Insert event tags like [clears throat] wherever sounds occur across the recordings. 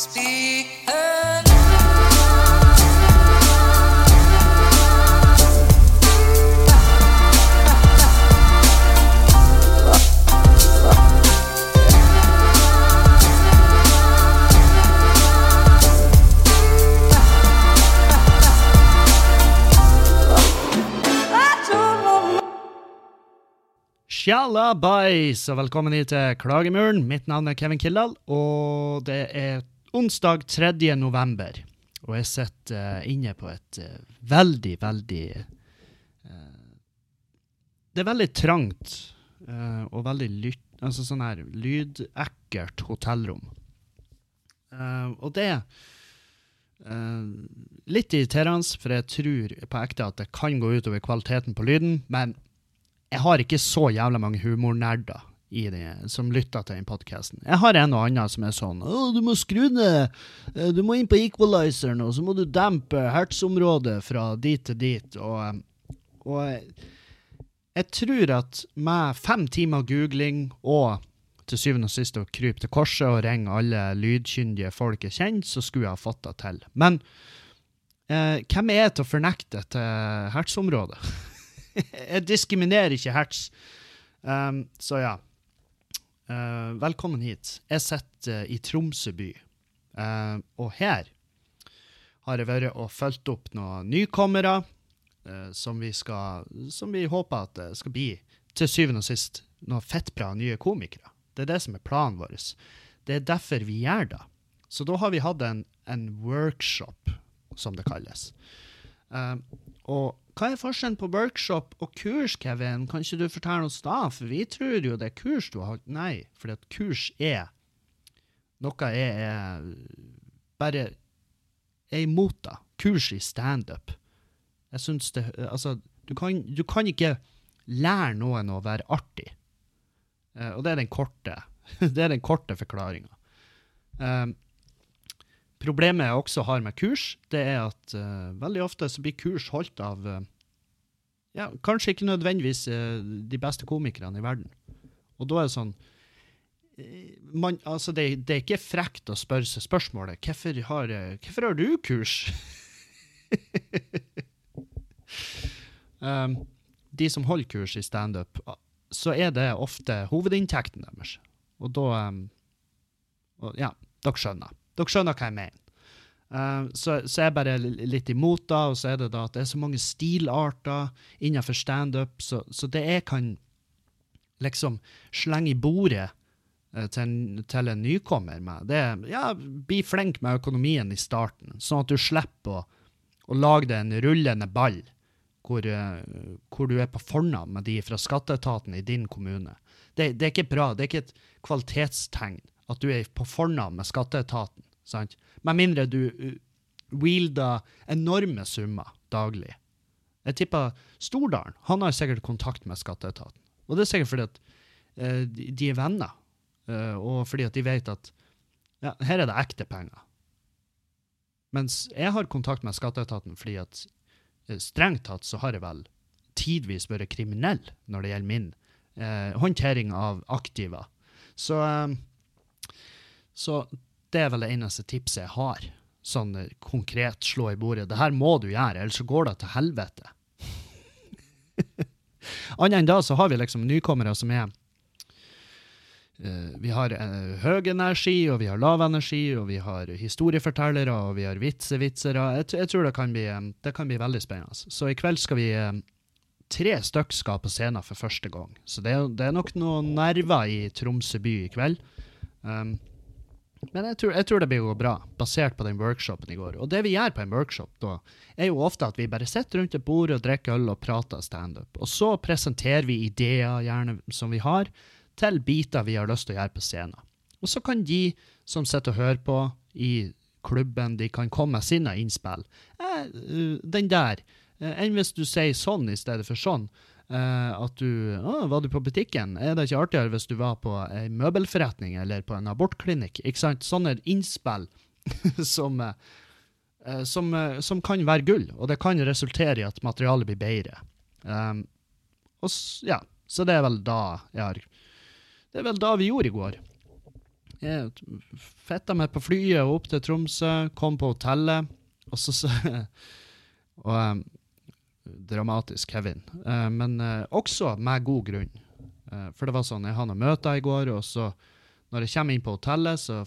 Speak og velkommen hit til Klagemuren. Mitt navn er Kevin Kildahl, og det er onsdag 3. november. Og jeg sitter eh, inne på et eh, veldig, veldig eh, Det er veldig trangt og veldig lytt, altså sånn her lydekkelt hotellrom. Og det er litt irriterende, for jeg tror på ekte at det kan gå utover kvaliteten på lyden, men jeg har ikke så jævla mange humornerder i det, som lytter til den podkasten. Jeg har en og annen som er sånn Å, du må skru ned eh, Du må inn på equalizeren, og så må du dempe hertzområdet fra dit til dit. Og, og jeg, tror at med fem timer googling og til syvende og sist å krype til korset og ringe alle lydkyndige folk jeg kjenner, så skulle jeg ha fått det til. Men eh, hvem er jeg til å fornekte et hertzområde? [laughs] jeg diskriminerer ikke hertz. Um, så ja. Uh, velkommen hit. Jeg sitter uh, i Tromsø by, uh, og her har jeg vært og fulgt opp noen nykommere som, vi skal, som vi håper at det skal bli, til syvende og sist, noen fettbra nye komikere. Det er det som er planen vår. Det er derfor vi gjør det. Så da har vi hatt en, en workshop, som det kalles. og hva er forskjellen på workshop og kurs, Kevin? Kan ikke du fortelle oss da? For vi tror jo det er kurs du har holdt. Nei, for at kurs er noe jeg er bare er imot det. Kurs i standup. Jeg syns det Altså, du kan, du kan ikke lære noen å være artig. Uh, og det er den korte [laughs] det er korte forklaringa. Um, Problemet jeg også har med kurs, det er at uh, veldig ofte så blir kurs holdt av uh, ja, kanskje ikke nødvendigvis uh, de beste komikerne i verden. Og da er det sånn man, altså det, det, er ikke frekt å spørre seg spørsmålet hvorfor har, hvorfor har du kurs? um, [laughs] de som holder kurs i standup, så er det ofte hovedinntekten deres. Og da um, og, Ja, dere skjønner. Dere skjønner hva jeg mener. Uh, så, så jeg er bare litt imot det, og så er det da at det er så mange stilarter innenfor standup, så, så det jeg kan liksom slenge i bordet uh, til, til, en nykommer med, det er ja, bli flink med økonomien i starten, sånn at du slipper å, å lage deg en rullende ball hvor, uh, hvor, du er på fornavn med de fra skatteetaten i din kommune. Det, det er ikke bra, det er ikke et kvalitetstegn at du er på fornavn med skatteetaten. Sant? Med mindre du uh, wielder enorme summer daglig. Jeg tipper Stordalen han har sikkert kontakt med skatteetaten. Og det er sikkert fordi at uh, de, er venner, uh, og fordi at de vet at ja, her er det ekte penger. Mens jeg har kontakt med skatteetaten fordi at strengt tatt så har jeg vel tidvis vært kriminell når det gjelder min håndtering av aktiva. Så, så det er vel det eneste tipset jeg har. Sånn konkret slå i bordet. Det her må du gjøre, ellers så går det til helvete. [laughs] Annet enn da så har vi liksom nykommere som er uh, Vi har uh, høy energi, og vi har lav energi, og vi har historiefortellere, og vi har vitsevitsere. Jeg, jeg, tror det kan, bli, um, det kan, bli, veldig spennende. Så i kveld skal vi um, Tre stykk skal på scenen for første gang. Så det, det er nok noen nerver i Tromsø by i kveld. Um, men jeg tror, jeg tror, det blir jo bra, basert på den workshopen i går. Og det vi gjør på en workshop, da, er jo ofte at vi bare sitter rundt et bord og drikker øl og prater standup. Og så presenterer vi ideer, gjerne som vi har, til biter vi har lyst til å gjøre på scenen. Og så kan de som sitter og hører på i klubben, de kan komme med sine innspill. Eh, den der. Eh, enn hvis du sier sånn i stedet for sånn. Uh, at du å, Var du på butikken? Er det ikke artigere hvis du var på ei møbelforretning eller på en abortklinikk? Ikke sant? Sånne innspill [laughs] som, uh, som, uh, som, kan være gull, og det kan resultere i at materialet blir bedre. Um, og, ja, så det er vel da jeg har Det er vel da vi gjorde i går. jeg fetta meg på flyet og opp til Tromsø, kom på hotellet, og så så- [laughs] Og em, dramatisk Kevin. Eh, men eh, også med god grunn. Eh, for det var sånn, jeg hadde noen møter i går, og så når jeg kommer inn på hotellet, så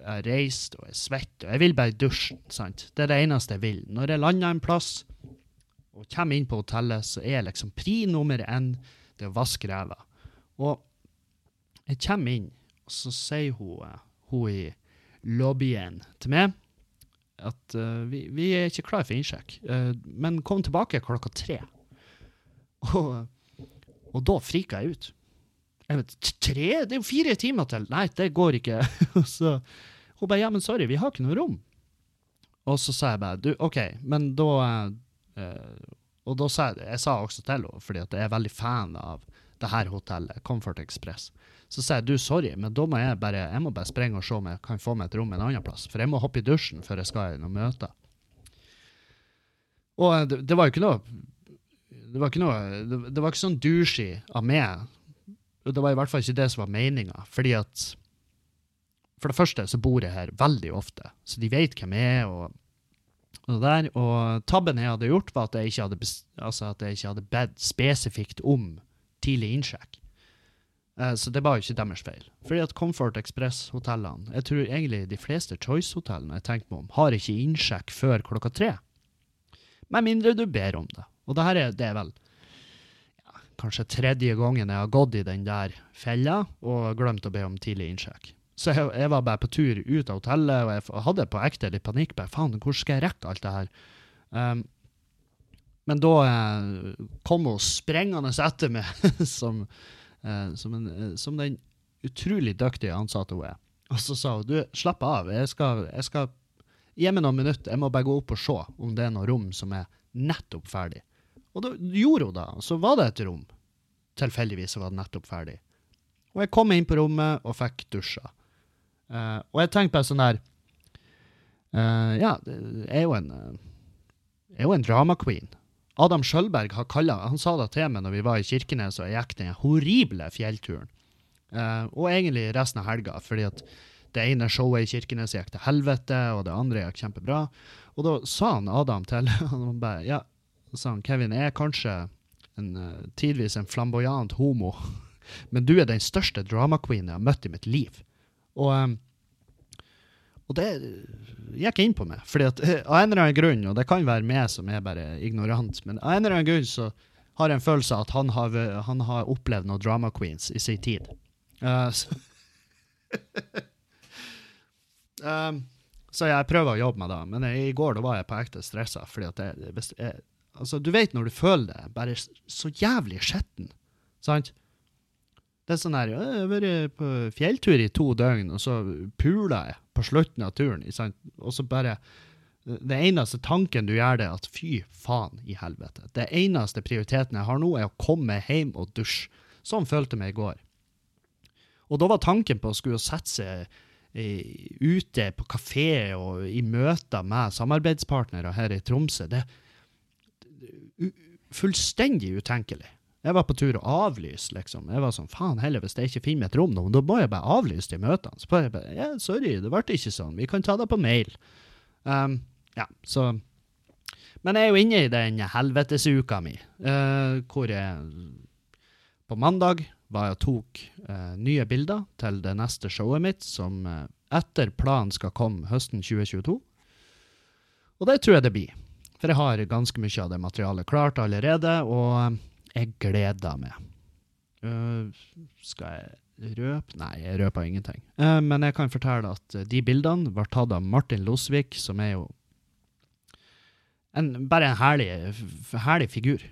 er jeg reist og jeg er svett, og jeg vil bare dusje. sant? Det er det eneste jeg vil. Når jeg lander en plass og kommer inn på hotellet, så er liksom pri nummer én det å vaske ræva. Og jeg kommer inn, og så sier hun, hun i lobbyen til meg at uh, vi, vi er ikke klar for innsjekk, uh, men kom tilbake klokka tre. [laughs] Og, og da frika jeg ut. Jeg vet, tre? Det er jo fire timer til. Nei, det går ikke. [laughs] Og så hun bare, ja, men sorry, vi har ikke noe rom. Og så sa jeg bare, du, ok, men da uh, Og da sa jeg, jeg sa også til henne, fordi at jeg er veldig fan av det her hotellet, Comfort Express. Så sier jeg, du, sorry, men da må jeg bare, jeg må bare sprenge og se om jeg kan få meg et rom en annen plass, for jeg må hoppe i dusjen før jeg skal i noen møter. Og eh, det, det var jo ikke noe, det var ikke noe, det, det var ikke sånn douchey av meg, og det var i hvert fall ikke det som var meninga, fordi at for det første så bor jeg her veldig ofte, så de vet hvem jeg er, og, og der. Og tabben jeg hadde gjort, var at jeg ikke hadde, altså jeg ikke hadde bedt spesifikt om tidlig innsjekk. Eh, Så det var jo ikke deres feil. Fordi at Comfort Express-hotellene, jeg tror egentlig de fleste Choice-hotellene jeg tenker meg om, har ikke innsjekk før klokka tre. Med mindre du ber om det. Og det her er, det er vel ja, kanskje tredje gangen jeg har gått i den der fella og glemt å be om tidlig innsjekk. Så jeg, jeg var bare på tur ut av hotellet, og jeg hadde på ekte litt panikk. bare, Faen, hvor skal jeg rekke alt det her? Um, men da eh, kom hun sprengende etter meg, [laughs] som, som, en, eh, som den utrolig dyktige ansatte hun er. Og så sa hun du, slapp av, jeg skal, jeg skal gi meg noen minutter, jeg må bare gå opp og se om det er noe rom som er nettopp ferdig. Og da gjorde hun det, og så var det et rom. Tilfeldigvis var det nettopp ferdig. Og jeg kom inn på rommet og fikk dusja. Uh, og jeg tenkte bare sånn der uh, Ja, det er jo en eh, jo en drama queen. Adam Sjølberg har kalla han sa det til meg når vi var i Kirkenes og jeg gikk den horrible fjellturen. Uh, og egentlig resten av helga, fordi at det ene showet i Kirkenes gikk til helvete, og det andre gikk kjempebra. Og da sa han Adam til [laughs] han bare, ja, sa han, Kevin, jeg er kanskje en, eh, tidvis en flamboyant homo, [laughs] men du er den største drama queen jeg har møtt i mitt liv. Og, eh, og det gikk inn på meg, fordi at eh, av en eller annen grunn, og det kan være meg som er bare ignorant, men av en eller annen grunn så har jeg en følelse av at han har, han har opplevd noen drama queens i sin tid. Uh, så, Um, [laughs] så jeg prøver å jobbe med det, men jeg, i går da var jeg på ekte stressa. fordi at jeg, jeg, altså, Du vet når du føler det bare så jævlig skitten. Sant? Det er sånn her Jeg har vært på fjelltur i to døgn, og så puler jeg på slutten av turen. Og så bare Det eneste tanken du gjør, det er at fy faen i helvete. Det eneste prioriteten jeg har nå, er å komme hjem og dusje. Sånn følte jeg meg i går. Og da var tanken på å skulle sette seg ute på kafé og i møter med samarbeidspartnere her i Tromsø, det er fullstendig utenkelig. Jeg var på tur å avlyse, liksom. Jeg var sånn, faen heller, hvis jeg ikke finner meg et rom nå, da må jeg bare avlyse de møtene. Så jeg bare, ja, sorry, det ble ikke sånn, vi kan ta det på mail. Um, ja, så... Men jeg er jo inne i den helvetesuka mi, uh, hvor jeg på mandag var jeg og tok uh, nye bilder til det neste showet mitt, som uh, etter planen skal komme høsten 2022. Og det tror jeg det blir. For jeg har ganske mye av det materialet klart allerede, og jeg gleder meg. Uh, skal jeg røpe? Nei, jeg røper ingenting. Uh, men jeg kan fortelle at eh, de bildene var tatt av Martin Losvik, som er jo en, bare en herlig, herlig figur.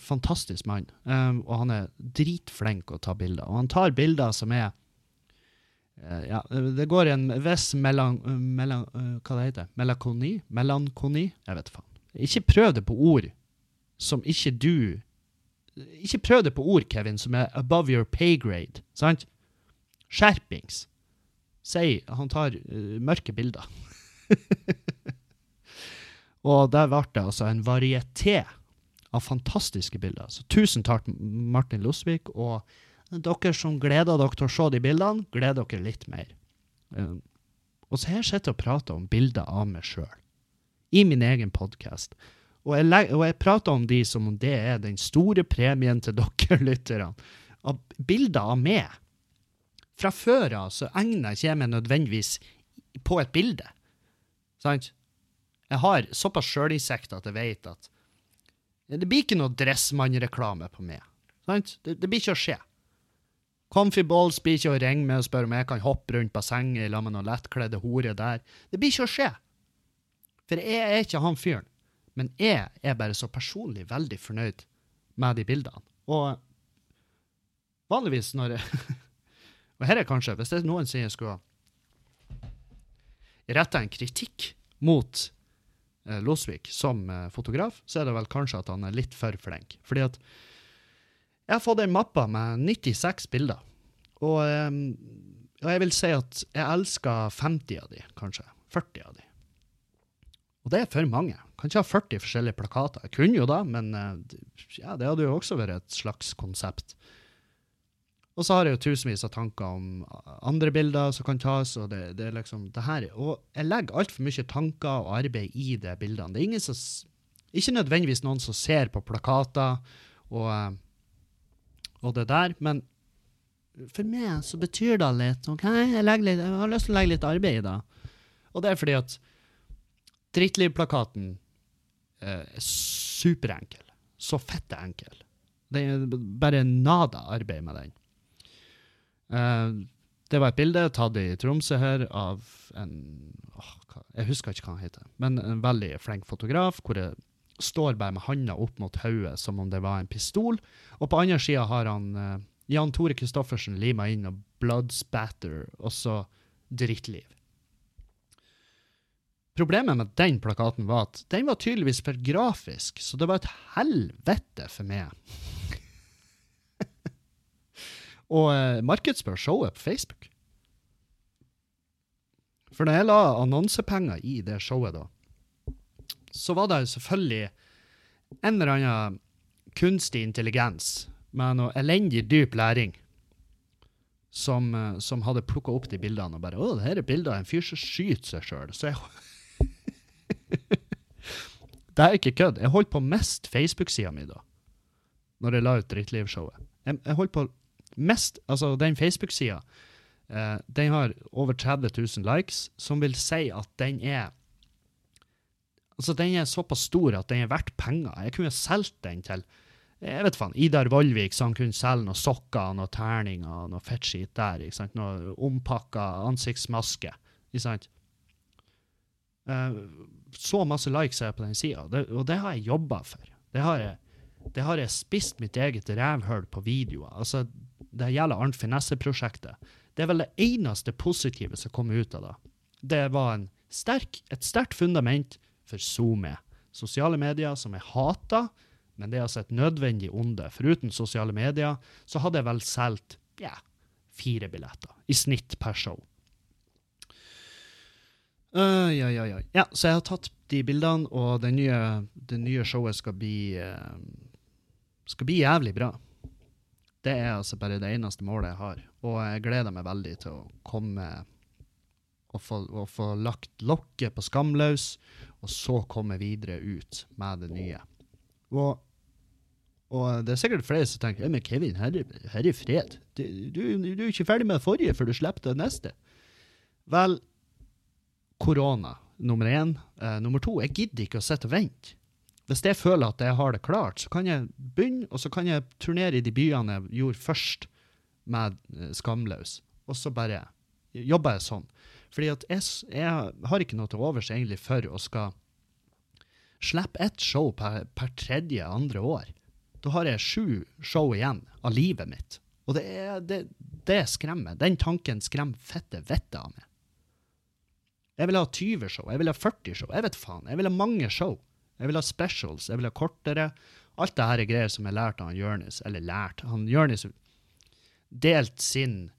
Fantastisk mann. Um, og han er dritflink å ta bilder. Og han tar bilder som er Ja, det går i en viss melan... melan hva det heter Melankoni? Melankoni? Jeg vet faen. Ikke prøv det på ord som ikke du Ikke prøv det på ord, Kevin, som er above your pay grade. Sant? Skjerpings. Si Han tar uh, mørke bilder. [laughs] og der ble det altså en varieté av fantastiske bilder. Så tusen takk, Martin Losvik. Og dere som gleder dere til å se de bildene, gleder dere litt mer. Eh, og så har jeg sittet og prater om bilder av meg sjøl. I min egen podkast. Og jeg, og jeg prater om de som om det er den store premien til [laughs] dere lytterne. Bilder av meg. Fra før av så egner ikke jeg meg nødvendigvis på et bilde. Sant? Jeg har såpass sjølinnsikt at jeg vet at det blir ikke noe Dressmann-reklame på meg. Sant? Det, det blir ikke å skje. Comfy Balls blir ikke å ringe meg og spørre om jeg kan hoppe rundt bassenget sammen med noen lettkledde horer der. Det blir ikke å skje. For jeg er ikke han fyren. Men jeg er bare så personlig veldig fornøyd med de bildene. Og vanligvis når jeg [laughs] Og her er kanskje, hvis det er noen sier jeg skulle retta en kritikk mot eh, Losvik som eh, fotograf, så er det vel kanskje at han er litt for flink. Fordi at jeg har fått en mappa med 96 bilder. Og, eh, og jeg vil si at jeg elsker 50 av de, kanskje. 40 av de. Og det er for mange. Kan ikke ha 40 forskjellige plakater. Jeg kunne jo da, men eh, ja, det hadde jo også vært et slags konsept. Og så har jeg jo tusenvis av tanker om andre bilder som kan tas, og det, det er liksom det her. Og jeg legger altfor mye tanker og arbeid i de bildene. Det er ingen som Ikke nødvendigvis noen som ser på plakater og, eh, og det der, men for meg så betyr det litt. ok? Jeg, litt, jeg har lyst til å legge litt arbeid i det. Og det er fordi at Drittlivplakaten eh, er superenkel. Så fette enkel. Det er bare nada arbeid med den. Eh, det var et bilde tatt i Tromsø her av en åh, Jeg husker ikke hva han heter, men en veldig flink fotograf, hvor jeg står bare med handa opp mot hodet som om det var en pistol. Og på andre sida har han eh, Jan Tore Christoffersen lima inn og 'blood spatter', og så drittliv. Problemet med den plakaten var at den var tydeligvis for grafisk, så det var et helvete for meg. [laughs] Og eh, markedsfør showet på Facebook. For når jeg la annonsepenger i det showet, da, så var det selvfølgelig en eller annen kunstig intelligens med noe elendig dyp læring som, eh, som hadde plukka opp de bildene og bare 'Å, det her er bilder av en fyr som skyter seg sjøl'. Så jeg Det er ikke kødd. Jeg holdt på mest Facebook-sida mi da, når jeg la ut Drittlivshowet. Jeg, jeg holdt på mest, altså Den Facebook-sida eh, den har over 30 000 likes, som vil si at den er Altså Den er såpass stor at den er verdt penger. Jeg kunne solgt den til jeg vet faen, Idar Vollvik, så han kunne selge noen sokker, noen terninger, noe fettskit der. ikke sant? Noe ompakka ansiktsmaske. ikke sant? Eh, så masse likes her på den sida, og det har jeg jobba for. Det har jeg, det har jeg spist mitt eget rævhull på videoer. Altså, det gjelder Arnt Finesse-prosjektet. Det er vel det eneste positive som kom ut av det. Det var sterk, et sterkt fundament for SoMe. Sosiale medier som jeg hater, men det er altså et nødvendig onde. Foruten sosiale medier så hadde jeg vel solgt yeah, fire billetter i snitt per show. Oi, oi, oi. Ja, så jeg har tatt de bildene, og det nye, det nye showet skal bli eh, skal bli jævlig bra. Det er altså bare det eneste målet jeg har. Og jeg gleder meg veldig til å komme og få, og få lagt lokket på Skamløs, og så komme videre ut med det nye. Og, og det er sikkert flere som tenker men Kevin, her, er- her er fred. Du, du, du er ikke ferdig med det forrige før du slipper det neste. Vel, korona, nummer én. Uh, nummer to, jeg gidder ikke å sitte og vente. Hvis jeg føler at jeg har det klart, så kan jeg begynne, og så kan jeg turnere i de byene jeg gjorde først med eh, Skamløs. Og så bare jobber jeg sånn. Fordi at jeg, jeg har ikke noe til overs egentlig for å skal slippe ett show per, per tredje, andre år. Da har jeg sju show igjen av livet mitt. Og det, er, det, det skremmer. Den tanken skremmer fette vettet av meg. Jeg vil ha 20 show, jeg vil ha 40 show, jeg vet faen. Jeg vil ha mange show. Jeg vil ha specials, jeg vil ha kortere. Alt det her er greier som jeg lærte av Jørnis, eller lært. Han Jørnis delt sin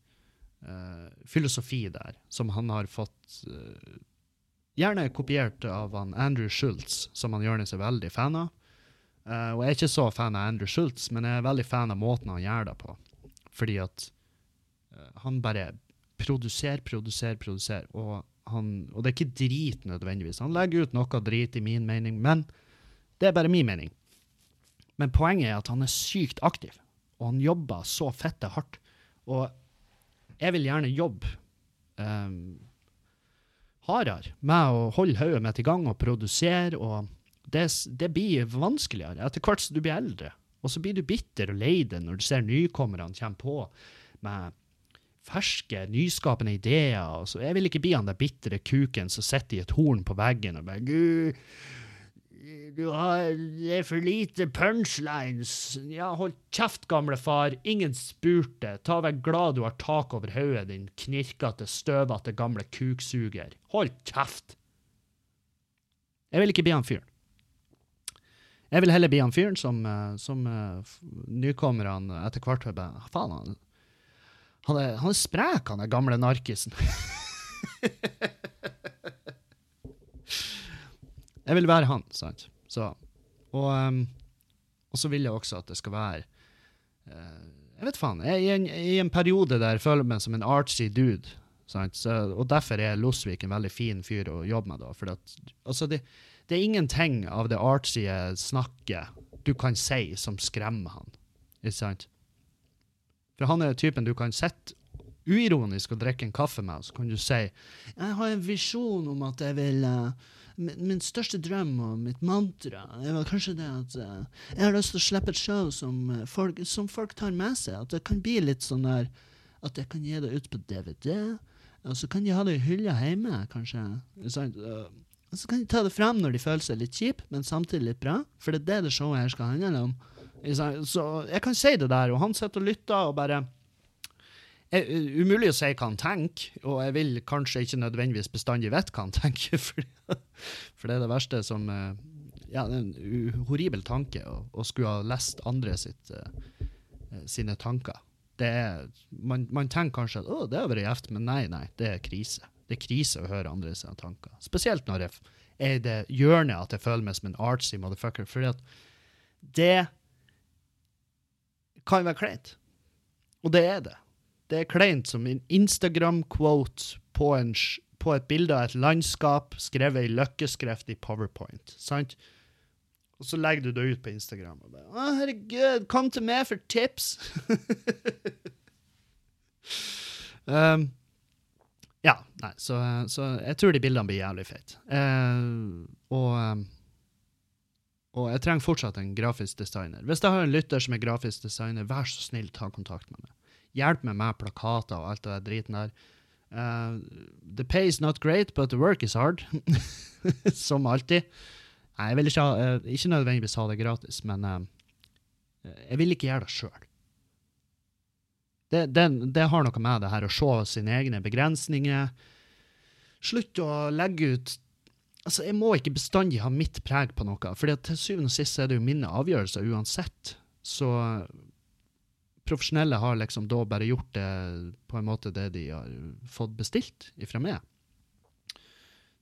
uh, filosofi der, som han har fått uh, Gjerne kopiert av han Andrew Schultz, som han Jørnis er veldig fan av. Uh, og jeg er ikke så fan av Andrew Schultz, men jeg er veldig fan av måten han gjør det på. Fordi at han bare produserer, produserer, produserer. Og, han, og det er ikke drit nødvendigvis. Han legger ut noe drit, i min mening, men det er bare min mening. Men poenget er at han er sykt aktiv, og han jobber så fette hardt. Og jeg vil gjerne jobbe um, hardere med å holde hodet mitt i gang og produsere. og det, det, blir vanskeligere etter hvert som du blir eldre. Og så blir du bitter og lei deg når du ser nykommerne komme på med ferske, nyskapende ideer. Så jeg vil ikke bli han der bitre kuken som sitter i et horn på veggen og bare Gud, du har Det er for lite punchlines. Ja, hold kjeft, gamle far. Ingen spurte. Ta vær glad du har tak over hodet, din knirkete, støvete gamle kuksuger. Hold kjeft! Jeg vil ikke bli han fyren. Jeg vil heller bli han fyren som, eh, som uh, nykommerne etter hvert hører Faen, han, han, er, han er sprek, han er gamle narkisen. jeg vil være han, sant? Så, og, um, og, så vil jeg også at det skal være uh, Jeg vet faen. Jeg, i, en, I en periode der jeg føler meg som en artsy dude. Så, og derfor er Losvik en veldig fin fyr å jobbe med. da, for at, altså det, det er ingenting av det artsy snakket du kan si som skremmer han. Ikke sant? For han er typen du kan sitte uironisk og drikke en kaffe med, og så kan du si jeg har en visjon om at jeg vil uh, min, største drøm og mitt mantra det var kanskje det at uh, jeg har lyst til å slippe et show som, uh, folk, som folk tar med seg. At det kan bli litt sånn der At jeg kan gi det ut på DVD. Og så kan de ha det i hylla hjemme, kanskje. Og så kan de ta det fram når de føler seg litt kjip, men samtidig litt bra. For det er det det showet her skal handle om. Så jeg kan si det der, og han sitter og lytter og bare er umulig å si hva han tenker, og jeg vil kanskje ikke nødvendigvis bestandig vite hva han tenker, [laughs] for, for, det er det verste som eh, Ja, det er en horribel tanke å, å skulle ha lest andre sitt, uh, sine tanker. Det er, man, man tenker kanskje at å, det har vært gjevt, men nei, nei, det er krise. Det er krise å høre andre sine tanker. Spesielt når jeg er i det hjørnet at jeg føler meg som en artsy motherfucker, fordi at det kan være kleint. Og det er det. Det er kleint som en Instagram-quote på, på, et bilde av et landskap skrevet i løkkeskrift i Powerpoint. sant? Og så legger du det ut på Instagram og bare 'Å, herregud, kom til meg for tips!' [laughs] um, ja, nei, så, så, jeg tror de bildene blir jævlig feite. Uh, og, um, og jeg trenger fortsatt en grafisk designer. Hvis jeg har en lytter som er grafisk designer, vær så snill, ta kontakt med meg. Hjelp meg med plakater og alt det der driten der. Uh, the pay is not great, but the work is hard. [laughs] Som alltid. Nei, jeg vil ikke, ha, uh, ikke nødvendigvis ha det gratis, men uh, jeg vil ikke gjøre det sjøl. Det, det, det, har noe med det her å se sine egne begrensninger. Slutt å legge ut Altså, Jeg må ikke bestandig ha mitt preg på noe, for til syvende og sist er det jo mine avgjørelser uansett. Så profesjonelle har liksom da bare gjort det på en måte det de har fått bestilt ifra meg.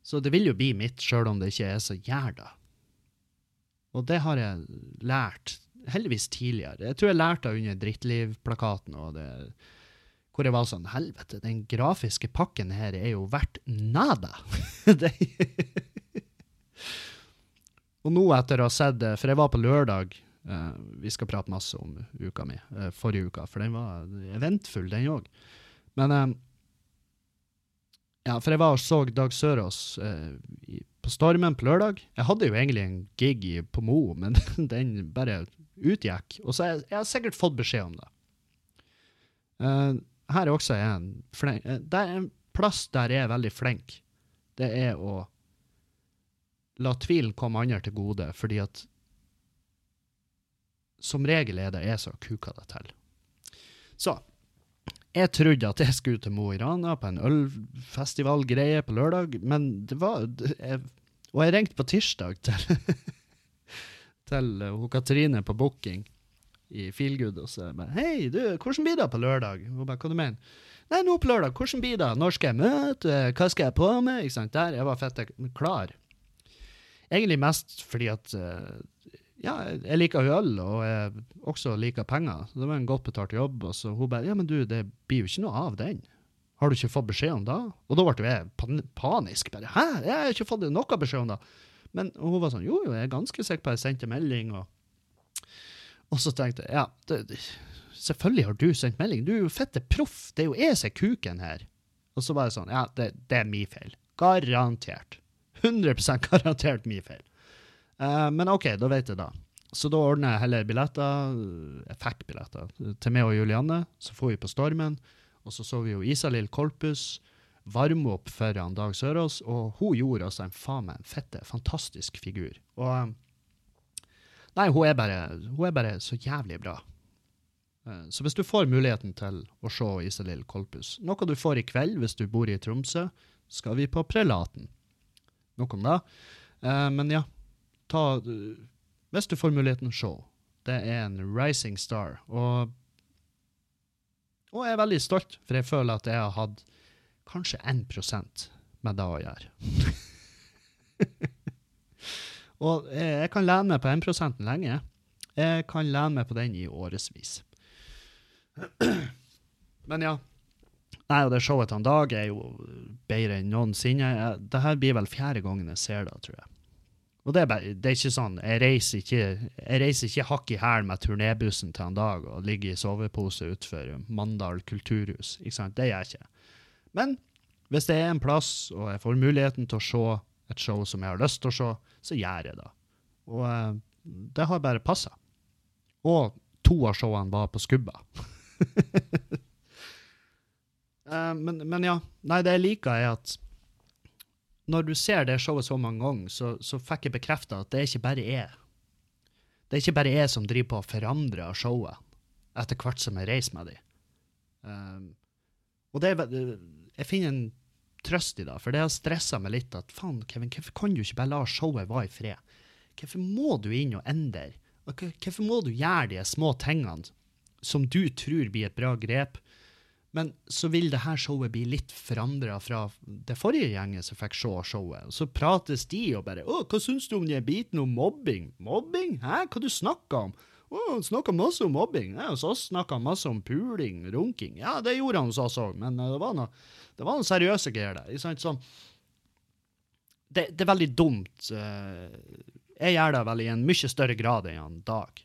Så det vil jo bli mitt, sjøl om det ikke er så gjerda. Og det har jeg lært, heldigvis tidligere. Jeg tror jeg lærte det under Drittliv-plakaten, hvor jeg var sånn Helvete, den grafiske pakken her er jo verdt nada! [laughs] og nå, etter å ha sett det, for jeg var på lørdag Uh, vi skal prate masse om uka mi, uh, forrige uka, for den var eventfull, den òg. Men uh, Ja, for jeg var og så Dag Sørås på Stormen på lørdag. Jeg hadde jo egentlig en gig på Mo, [laughs] men den bare utgikk. Og så jeg, jeg har sikkert fått beskjed om det. her er også en, flink, det er en plass der jeg er veldig flink. Det er å la tvilen komme andre til gode, fordi at som regel er det jeg som kuker det til. Så jeg trodde at jeg skulle til Mo i Rana på en ølfestivalgreie på lørdag, men det var jeg, Og jeg ringte på tirsdag til, [laughs] til hun Katrine på booking i Feelgood og bare 'Hei, du, hvordan blir det på lørdag?' Hun bare 'Hva du mener?' 'Nei, nå på lørdag, hvordan blir det? Når skal jeg møte? Hva skal jeg på med?' Ikke sant? Der, jeg var fette klar. Egentlig mest fordi at uh, ja, jeg liker øl, og jeg også liker penger. Det var en godt betalt jobb. Og så hun bare Ja, men du, det blir jo ikke noe av den. Har du ikke fått beskjed om det? Og da ble jeg pan panisk. bare, Hæ, jeg har ikke fått noe beskjed om det. Men hun var sånn, jo, jo, jeg er ganske sikker på at jeg sendte melding. Og, og så tenkte jeg, ja, det, det, selvfølgelig har du sendt melding. Du er jo fette proff. Det er jo jeg som er kuken her. Og så var jeg sånn, ja, det, det er min feil. Garantert. 100 garantert mye feil. Uh, men OK, da vet jeg da. Så da ordner jeg heller billetter, jeg fikk billetter, til meg og Julianne. Så får vi på Stormen. Og så så vi jo Isalill Kolpus varme opp foran Dag Sørås, og hun gjorde altså en faen meg en fette, fantastisk figur. Og um, Nei, hun er bare, hun er bare så jævlig bra. Eh, Så hvis du får muligheten til å se Isalill Kolpus, noe du får i kveld hvis du bor i Tromsø, skal vi på Prelaten. Nok om det. Uh, Men ja, ta eh, Hvis du får muligheten, se. Det er en rising star. Og og jeg er veldig stolt, for jeg føler at jeg har hatt kanskje 1% med det å gjøre. [laughs] og jeg, jeg kan lene meg på 1% lenge. Jeg kan lene meg på den i årevis. [clears throat] Men ja. Nei, og det showet til Dag er jo bedre enn noensinne. Dette blir vel fjerde gangen jeg ser det, tror jeg. Og det er, bare, det er ikke sånn, jeg reiser ikke, jeg reiser ikke hakk i hæl med turnébussen til en dag og ligger i sovepose utenfor Mandal kulturhus. Ikke sant? Det gjør jeg ikke. Men hvis det er en plass, og jeg får muligheten til å se et show som jeg har lyst til å se, så gjør jeg det. Og eh, det har bare passa. Og to av showene var på skubba. [laughs] Eh, men, men ja. Nei, det jeg liker, er at når du ser det showet så mange ganger, så, så fikk jeg bekrefta at det er ikke bare jeg. Det er ikke bare jeg som driver på og forandrer showet etter hvert som jeg reiser med dem. Um, og det er, jeg finner en trøst i det, for det har stressa meg litt at faen, Kevin, hvorfor kan du ikke bare la showet være i fred? Hvorfor må du inn og endre? Hvorfor må du gjøre de små tingene som du tror blir et bra grep, men så vil det her showet bli litt forandra fra det forrige gjengen som fikk se showet. Så prates de og bare 'Å, hva syns du om den biten om mobbing?' 'Mobbing? Hæ? Hva du snakker om?' 'Å, han snakka masse om mobbing.' Ja, hos oss snakka han masse om puling, runking. Ja, det gjorde han hos oss òg, men eh, det var noe, det var noe seriøse greier der. Sant? Sånn. Det, det er veldig dumt. eh, Jeg gjør det vel i en mye større grad enn Dag.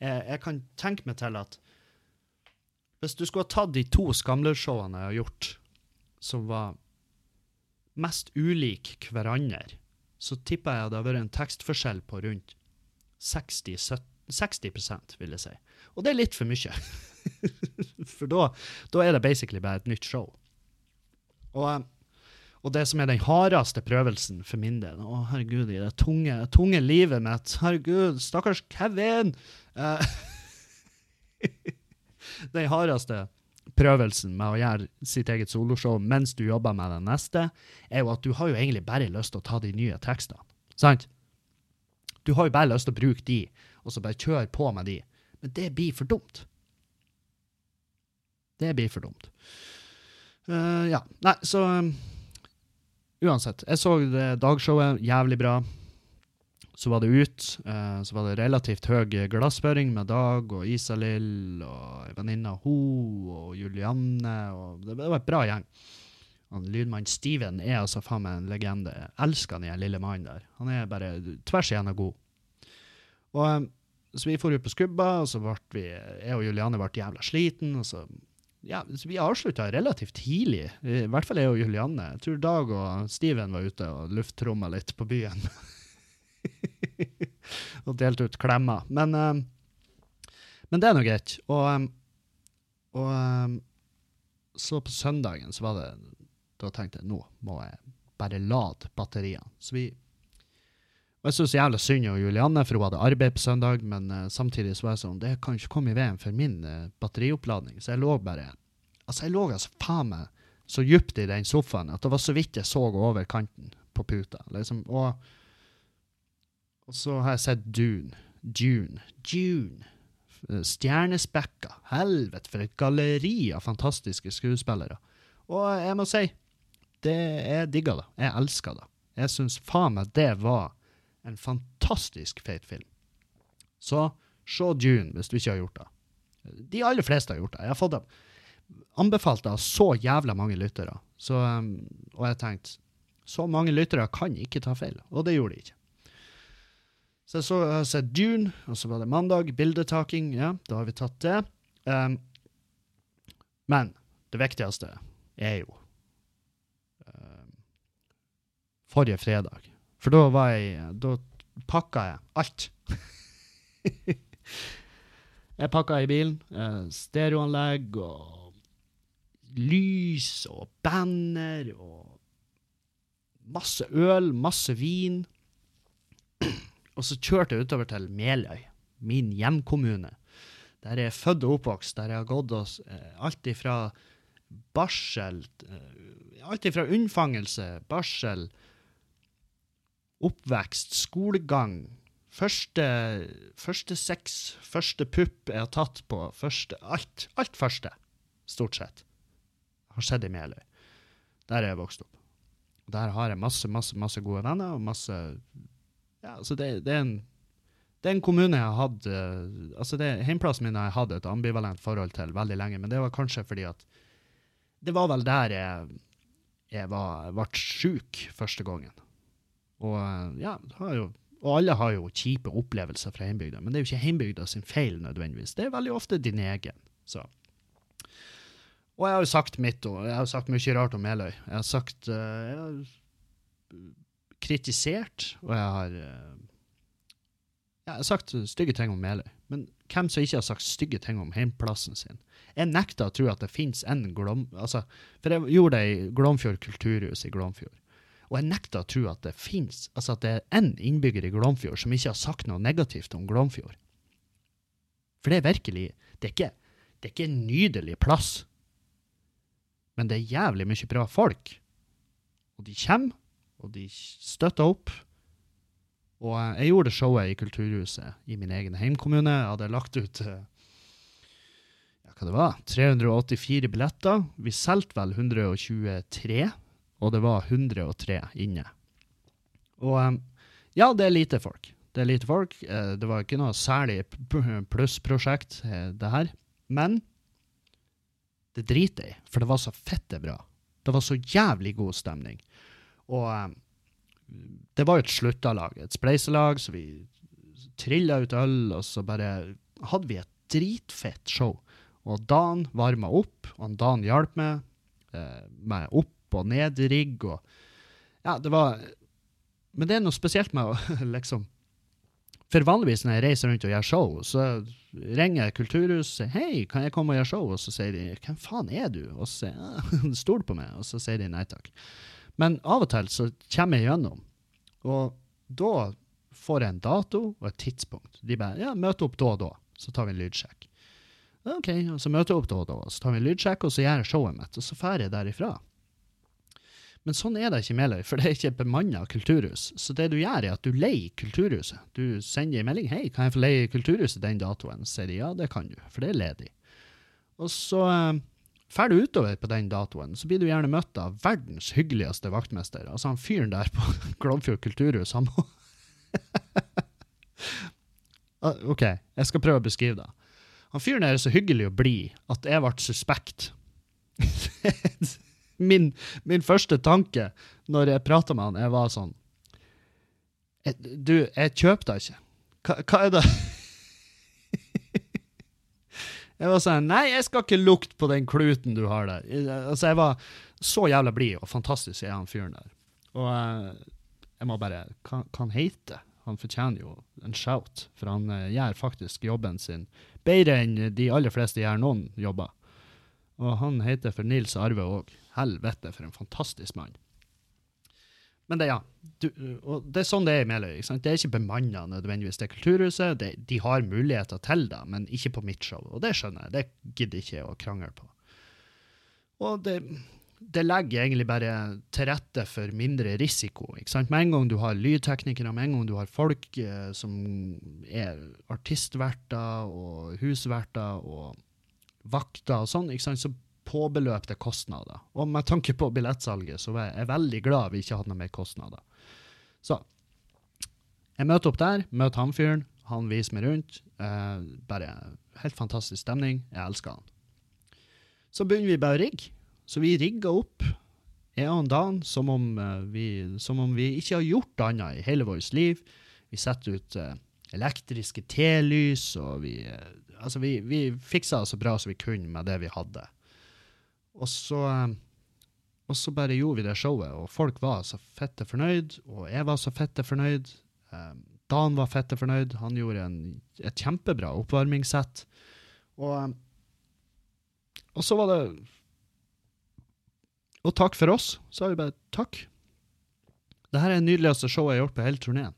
Jeg, jeg kan tenke meg til at hvis du skulle ha tatt de to Skamler-showene jeg har gjort, som var mest ulik hverandre, så tipper jeg det hadde vært en tekstforskjell på rundt 60, 60 vil jeg si. Og det er litt for mye. [laughs] for da, da er det basically bare et nytt show. Og, eh, og det som er den hardeste prøvelsen for min del Å, herregud, i det tunge, tunge livet mitt. Herregud, stakkars Kevin! Eh, [laughs] den hardeste prøvelsen med å gjøre sitt eget soloshow mens du jobber med den neste, er jo at du har jo egentlig bare lyst til å ta de nye tekstene. Sant? Du har jo bare lyst til å bruke de, og så bare kjøre på med de. Men det blir for dumt. Det blir for dumt. Uh, ja. Nei, så um, Uansett. Jeg så det dagshowet. Jævlig bra. Så var det ut. eh, så var det relativt høy glassføring med Dag og Isalill og venninna ho og Julianne. og Det, det var et bra gjeng. Han Lydmann Steven er altså faen meg en legende. Jeg elsker den lille mannen der. Han er bare tvers igjennom god. Og eh, Så vi for ut på skubba, og så ble vi, jeg og Julianne ble jævla sliten. og så ja, så Vi avslutta relativt tidlig, i hvert fall jeg og Julianne. Jeg tror Dag og Steven var ute og lufttromma litt på byen. [laughs] [laughs] og delte ut klemmer. Men, eh, men det er nå greit. Og, eh, og eh, så på søndagen så var det Da tenkte jeg nå må jeg bare lade batteriene. Så vi og jeg synes så jævla synd på Julianne, for hun hadde arbeid på søndag, men samtidig så var jeg sånn, det kan ikke komme i veien for min batterioppladning. Så jeg lå bare Altså, jeg lå altså faen meg så djupt i den sofaen at det var så vidt jeg så over kanten på puta. liksom, Og, og så har jeg sett Dune. Dune. Dune. Eh, Stjernespekka. Helvete, for et galleri av fantastiske skuespillere. Og jeg må si, det, jeg digga det. Jeg elska det. Jeg syns faen meg det var en fantastisk feit film. Så se Dune hvis du ikke har gjort det. De aller fleste har gjort det. Jeg har fått det anbefalt av så jævla mange lyttere. Så, um, og jeg tenkte så mange lyttere kan ikke ta feil, og det gjorde de ikke. Så jeg så jeg har sett Dune, og så var det mandag, bildetaking, ja, da har vi tatt det. Um, men det viktigste er jo um, forrige fredag. For da var jeg Da pakka jeg alt. [laughs] jeg pakka i bilen. Eh, stereoanlegg og lys og banner og masse øl, masse vin. [clears throat] Og så kjørte jeg utover til Meløy, min hjemkommune. Der jeg er født og oppvokst, der jeg har gått oss eh, alt ifra barsel eh, Alt ifra unnfangelse, barsel, oppvekst, skolegang, første, første sex, første pupp jeg har tatt på, første Alt. Alt første, stort sett, har skjedd i Meløy. Der er jeg vokst opp. Der har jeg masse, masse, masse gode venner, og masse Ja, altså, det, det er en det er en kommune jeg har hatt uh, altså det, Hjemplassen min har jeg hatt et ambivalent forhold til veldig lenge, men det var kanskje fordi at Det var vel der jeg, jeg var, ble sjuk første gangen. Og uh, ja, jo, og alle har jo kjipe opplevelser fra hjembygda, men det er jo ikke hjembygda sin feil nødvendigvis. Det er veldig ofte din egen. Så. Og jeg har jo sagt mitt, og jeg har sagt mye rart om Meløy. Jeg har sagt uh, Jeg har kritisert, og jeg har ja, jeg har sagt stygge ting om Meløy, men hvem som ikke har sagt stygge ting om heimplassen sin? Jeg nekter å tro at det finnes en Glom... Altså, for jeg gjorde det i Glomfjord kulturhus i Glomfjord. Og jeg nekter å tro at det finnes, altså at det er én innbygger i Glomfjord som ikke har sagt noe negativt om Glomfjord. For det er virkelig Det er ikke, det er ikke en nydelig plass. Men det er jævlig mye bra folk. Og de kommer, og de støtta opp. Og eh, jeg gjorde showet i Kulturhuset i min egen heimkommune. Jeg hadde lagt ut eh, ja, hva det var, 384 billetter. Vi solgte vel 123, og det var 103 inne. Og eh, ja, det er lite folk. Det er lite folk. Det var ikke noe særlig plussprosjekt, det her. Men det driter jeg i, for det var så fette bra. Det var så jævlig god stemning. Og det var jo et sluttalag, et spleiselag, så vi trilla ut øl, og så bare hadde vi et dritfett show. Og Dan varma opp, og Dan hjalp meg eh, med opp- og ned-rigg. og Ja, det var Men det er noe spesielt med å [laughs] liksom For vanligvis når jeg reiser rundt og gjør show, så ringer jeg Kulturhuset og hei, kan jeg komme og gjøre show? Og så sier de hvem faen er du? Og så sier jeg [laughs] stol på meg, og så sier de nei takk. Men av og til så kommer jeg gjennom, og da får jeg en dato og et tidspunkt. De bare ja, møte opp da og da, så tar vi en lydsjekk. OK, og så møter jeg opp da og da, så tar vi en lydsjekk, og så gjør jeg showet mitt, og så drar jeg derifra. Men sånn er det ikke i Meløy, for det er ikke et bemanna kulturhus. Så det du gjør, er at du leier kulturhuset. Du sender en melding 'Hei, kan jeg få leie kulturhuset den datoen?' Så sier de ja, det kan du, for det er ledig. Og så Drar du utover på den datoen, så blir du gjerne møtt av verdens hyggeligste vaktmester. Altså han fyren der på [laughs] Glomfjord kulturhus, han må [laughs] Ah, OK, jeg skal prøve å beskrive det. Han fyren der er så hyggelig og blid at jeg ble suspekt. [laughs] min, min, første tanke når jeg prata med han, jeg var sånn Du, jeg kjøper deg ikke. Hva, hva er det Jeg var sånn Nei, jeg skal ikke lukte på den kluten du har der. Altså, jeg var så jævla blid og fantastisk, er han fyren der. Og uh, jeg må bare Hva han heter han? fortjener jo en shout, for han uh, gjør faktisk jobben sin bedre enn de aller fleste gjør noen jobber. Og han heter for Nils Arve òg. Helvete, for en fantastisk mann. Men det, ja. Du, det er sånn det er i Meløy. Det er ikke bemanna nødvendigvis, det Kulturhuset. Det, de har muligheter til det, men ikke på mitt show. Og det skjønner jeg. Det gidder ikke å krangle på. Og det, det, legger egentlig bare til rette for mindre risiko. ikke sant? Med en gang du har lydteknikere, med en gang du har folk eh, som er artistverter og husverter og vakter og sånn, ikke sant? så påbeløpte kostnader. Og med tanke på billettsalget, så er jeg veldig glad vi ikke hadde noe mer kostnader. Så jeg møter opp der, møter han fyren, han viser meg rundt. Eh, bare helt fantastisk stemning. Jeg elsker han. Så begynner vi bare å rigge. Så vi rigger opp jeg og Dan som om, eh, vi, som om vi ikke har gjort annet i hele vårt liv. Vi setter ut eh, elektriske telys, og vi, eh, altså vi, vi fiksa det så bra som vi kunne med det vi hadde. Og så, og så bare gjorde vi det showet, og folk var så fette fornøyd, og jeg var så fette fornøyd. Eh, Dan var fette fornøyd. Han gjorde en, et kjempebra oppvarmingssett. Og, og så var det Og takk for oss. Så har vi bare takk. Dette er det nydeligste showet jeg har gjort på hele turneen.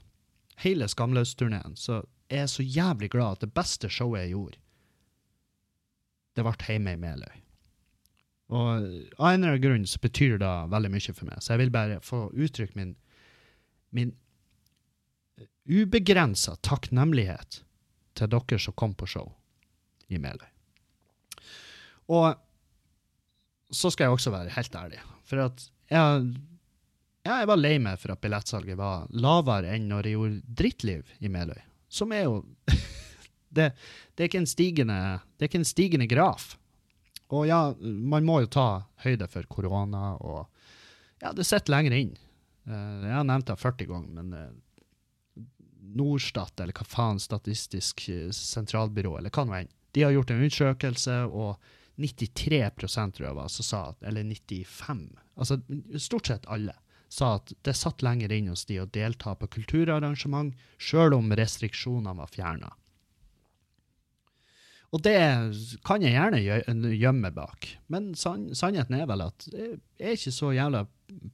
Hele Skamløs-turneen. Så jeg er så jævlig glad at det beste showet jeg gjorde, det ble hjemme i Meløy. Og av en eller annen grunn så betyr det veldig mye for meg. Så jeg vil bare få uttrykt min, min ubegrensa takknemlighet til dere som kom på show i Meløy. Og så skal jeg også være helt ærlig, for at jeg, jeg var lei meg for at billettsalget var lavere enn når jeg gjorde Drittliv i Meløy, som er jo [laughs] det, det, er ikke en stigende, det er ikke en stigende graf. Og ja, man må jo ta høyde for korona, og ja, det sitter lenger inn. Eh, Jeg har nevnt det 40 ganger, men eh, Norstat, eller hva faen, Statistisk eh, sentralbyrå, eller hva nå enn, de har gjort en undersøkelse, og 93 tror jeg var, sa eller 95, altså stort sett alle, sa at det satt lenger inn hos de å delta på kulturarrangement, sjøl om restriksjonene var fjerna. Og det kan jeg gjerne gjemme bak, men sann, sannheten er vel at jeg er ikke så jævla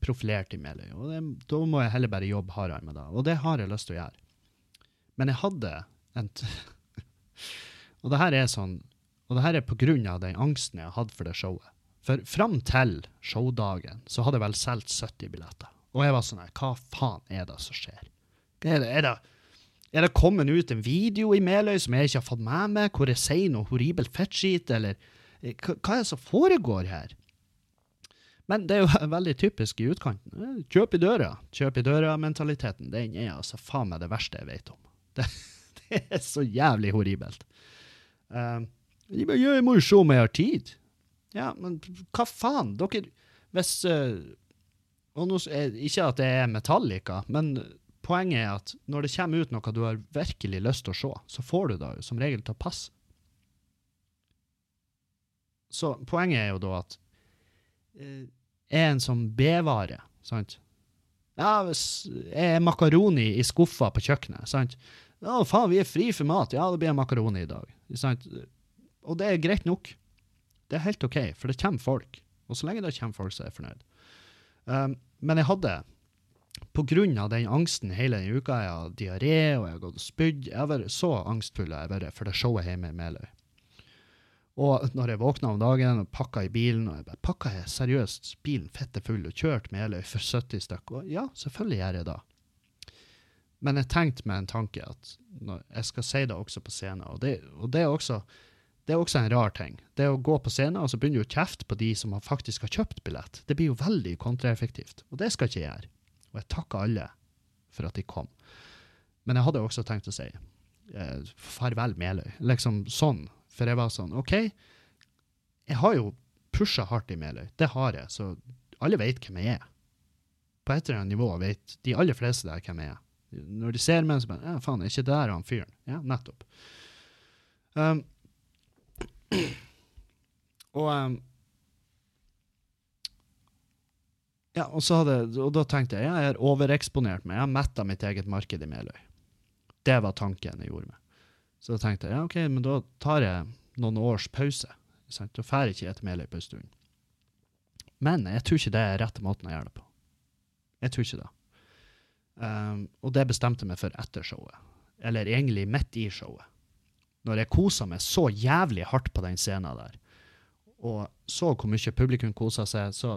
profilert i Meløy, og det, da må jeg heller bare jobbe hardere med det, og det har jeg lyst til å gjøre. Men jeg hadde en [laughs] Og det her er sånn Og det her er på grunn av den angsten jeg hadde for det showet. For fram til showdagen så hadde jeg vel solgt 70 billetter. Og jeg var sånn her, hva faen er det som skjer? Hva er det? Er det er det kommet ut en video i Meløy som jeg ikke har fått med meg, hvor jeg sier noe horribelt fettskit, eller eh, hva, er det som foregår her? Men det er jo [laughs] veldig typisk i utkanten. Eh, Kjøp i døra. Kjøp i døra-mentaliteten, den er altså faen meg det verste jeg vet om. [laughs] Det, det er så jævlig horribelt. Uh, jeg må jo se om jeg har tid. Ja, men hva faen? Dere Hvis uh, og nå, Ikke at det er Metallica, men poenget er at når det kommer ut noe du har virkelig lyst til å se, så får du det som regel til å passe. Så poenget er jo da at eh, er en som B-vare, sant? Ja, hvis er makaroni i skuffa på kjøkkenet, sant? Ja, faen, vi er fri for mat. Ja, det blir makaroni i dag. Sant? Og det er greit nok. Det er helt OK, for det kommer folk. Og så lenge det kommer folk, så er jeg fornøyd. Um, men jeg hadde, av den angsten hele den uka, jeg har diaré, og jeg har gått og spydd, jeg har vært så angstfull jeg har for det showet hjemme i Meløy. Og når jeg våkna om dagen og pakka i bilen, og jeg bare pakka jeg seriøst bilen fette full og kjørte Meløy for 70 stykker, og ja, selvfølgelig gjør jeg det. Men jeg tenkte med en tanke at jeg skal si det også på scenen, og det, og det er også det er også en rar ting. Det å gå på scenen og så begynner du å kjefte på de som faktisk har kjøpt billett. Det blir jo veldig kontraeffektivt, og det skal jeg ikke gjøre. Og jeg takker alle for at de kom. Men jeg hadde også tenkt å si eh, farvel Meløy. Liksom sånn. For jeg var sånn, OK, jeg har jo pusha hardt i Meløy. Det har jeg, så alle vet hvem jeg er. På et eller annet nivå vet de aller fleste der hvem jeg er. Når de ser meg, så bare Ja, faen, er ikke der han fyren? Ja, nettopp. Um, [clears throat] og um, Ja, og, hadde, og da tenkte jeg jeg er overeksponert meg. Jeg har metta mitt eget marked i Meløy. Det var tanken jeg gjorde meg. Så da tenkte jeg ja, ok, men da tar jeg noen års pause. Sant? Da drar ikke jeg til Meløy på en stund. Men jeg tror ikke det er rette måten å gjøre det på. Jeg tror ikke det. Um, og det bestemte meg for etter showet. Eller egentlig midt i showet. Når jeg kosa meg så jævlig hardt på den scenen der, og så hvor mye publikum kosa seg, så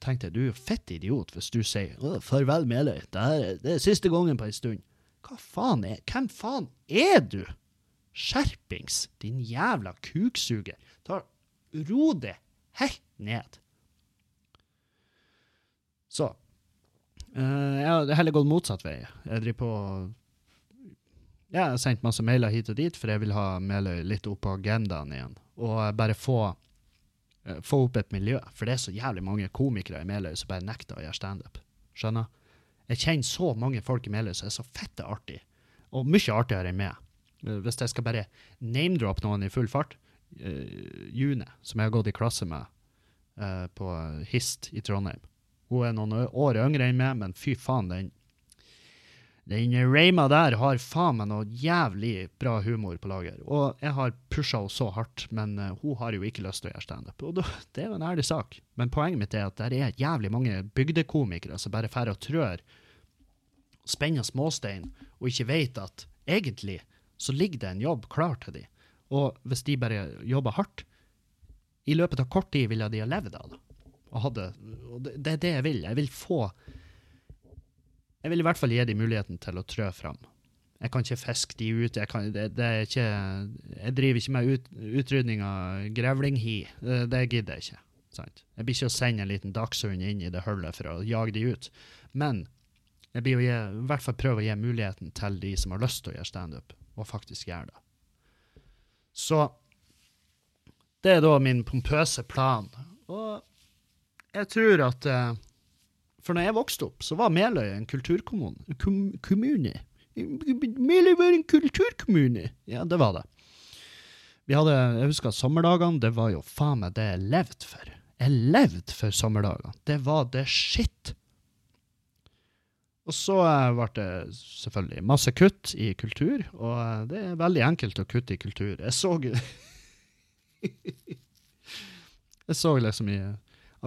tenkte jeg du er jo fett idiot hvis du sier «Å, 'farvel, Meløy', det, er- det er siste gangen på en stund. Hva faen er Hvem faen er du? Skjerpings, din jævla kuksuger. Ta, ro det helt ned. Så Ja, Jeg har heller gått motsatt vei. Jeg driver på jeg har sendt masse mailer hit og dit, for jeg vil ha Meløy litt opp på agendaen igjen. Og bare få få opp et miljø. For det er så jævlig mange komikere i Meløy som bare nekter å gjøre standup. Skjønner? Jeg kjenner så mange folk i Meløy som er så fette artig, og mye artigere enn meg. Eh, Hvis jeg skal bare name-droppe noen i full fart uh, June, som jeg har gått i klasse med uh, på HIST i Trondheim. Hun er noen år yngre enn meg, men fy faen, den den Reima der har faen meg noe jævlig bra humor på lager. Og jeg har pusha henne så hardt, men eh, hun har jo ikke lyst til å gjøre standup. Og [laughs] det er jo en ærlig sak. Men poenget mitt er at det er jævlig mange bygdekomikere som bare drar og trør, spenner småstein, og ikke vet at egentlig så ligger det en jobb klar til dem. Og hvis de bare jobber hardt, i løpet av kort tid ville de ha levd av det. Og, det er det jeg vil. Jeg vil få Jeg vil i hvert fall gi dem muligheten til å trø fram. Jeg kan ikke fiske de ut. Jeg, kan, det, det ikke, jeg driver ikke med ut, utrydning av grevlinghi. Det, det gidder jeg ikke. Sant? Jeg blir ikke å sende en liten dagshund inn i det hullet for å jage de ut. Men jeg blir å gi, i hvert fall prøve å gi muligheten til de som har lyst til å gjøre standup, og faktisk gjøre det. Så det er da min pompøse plan. Og jeg tror at eh, For når jeg vokste opp, så var Meløy en kulturkommune. Kom, kommune. Meløy var en kulturkommune! Ja, det var det. Vi hadde, Jeg husker sommerdagene, det var jo faen meg det jeg levde for. Jeg levde for sommerdagene. Det var det shit. Og så eh, ble det selvfølgelig masse kutt i kultur, og eh, det er veldig enkelt å kutte i kultur. Jeg så [laughs] Jeg så liksom i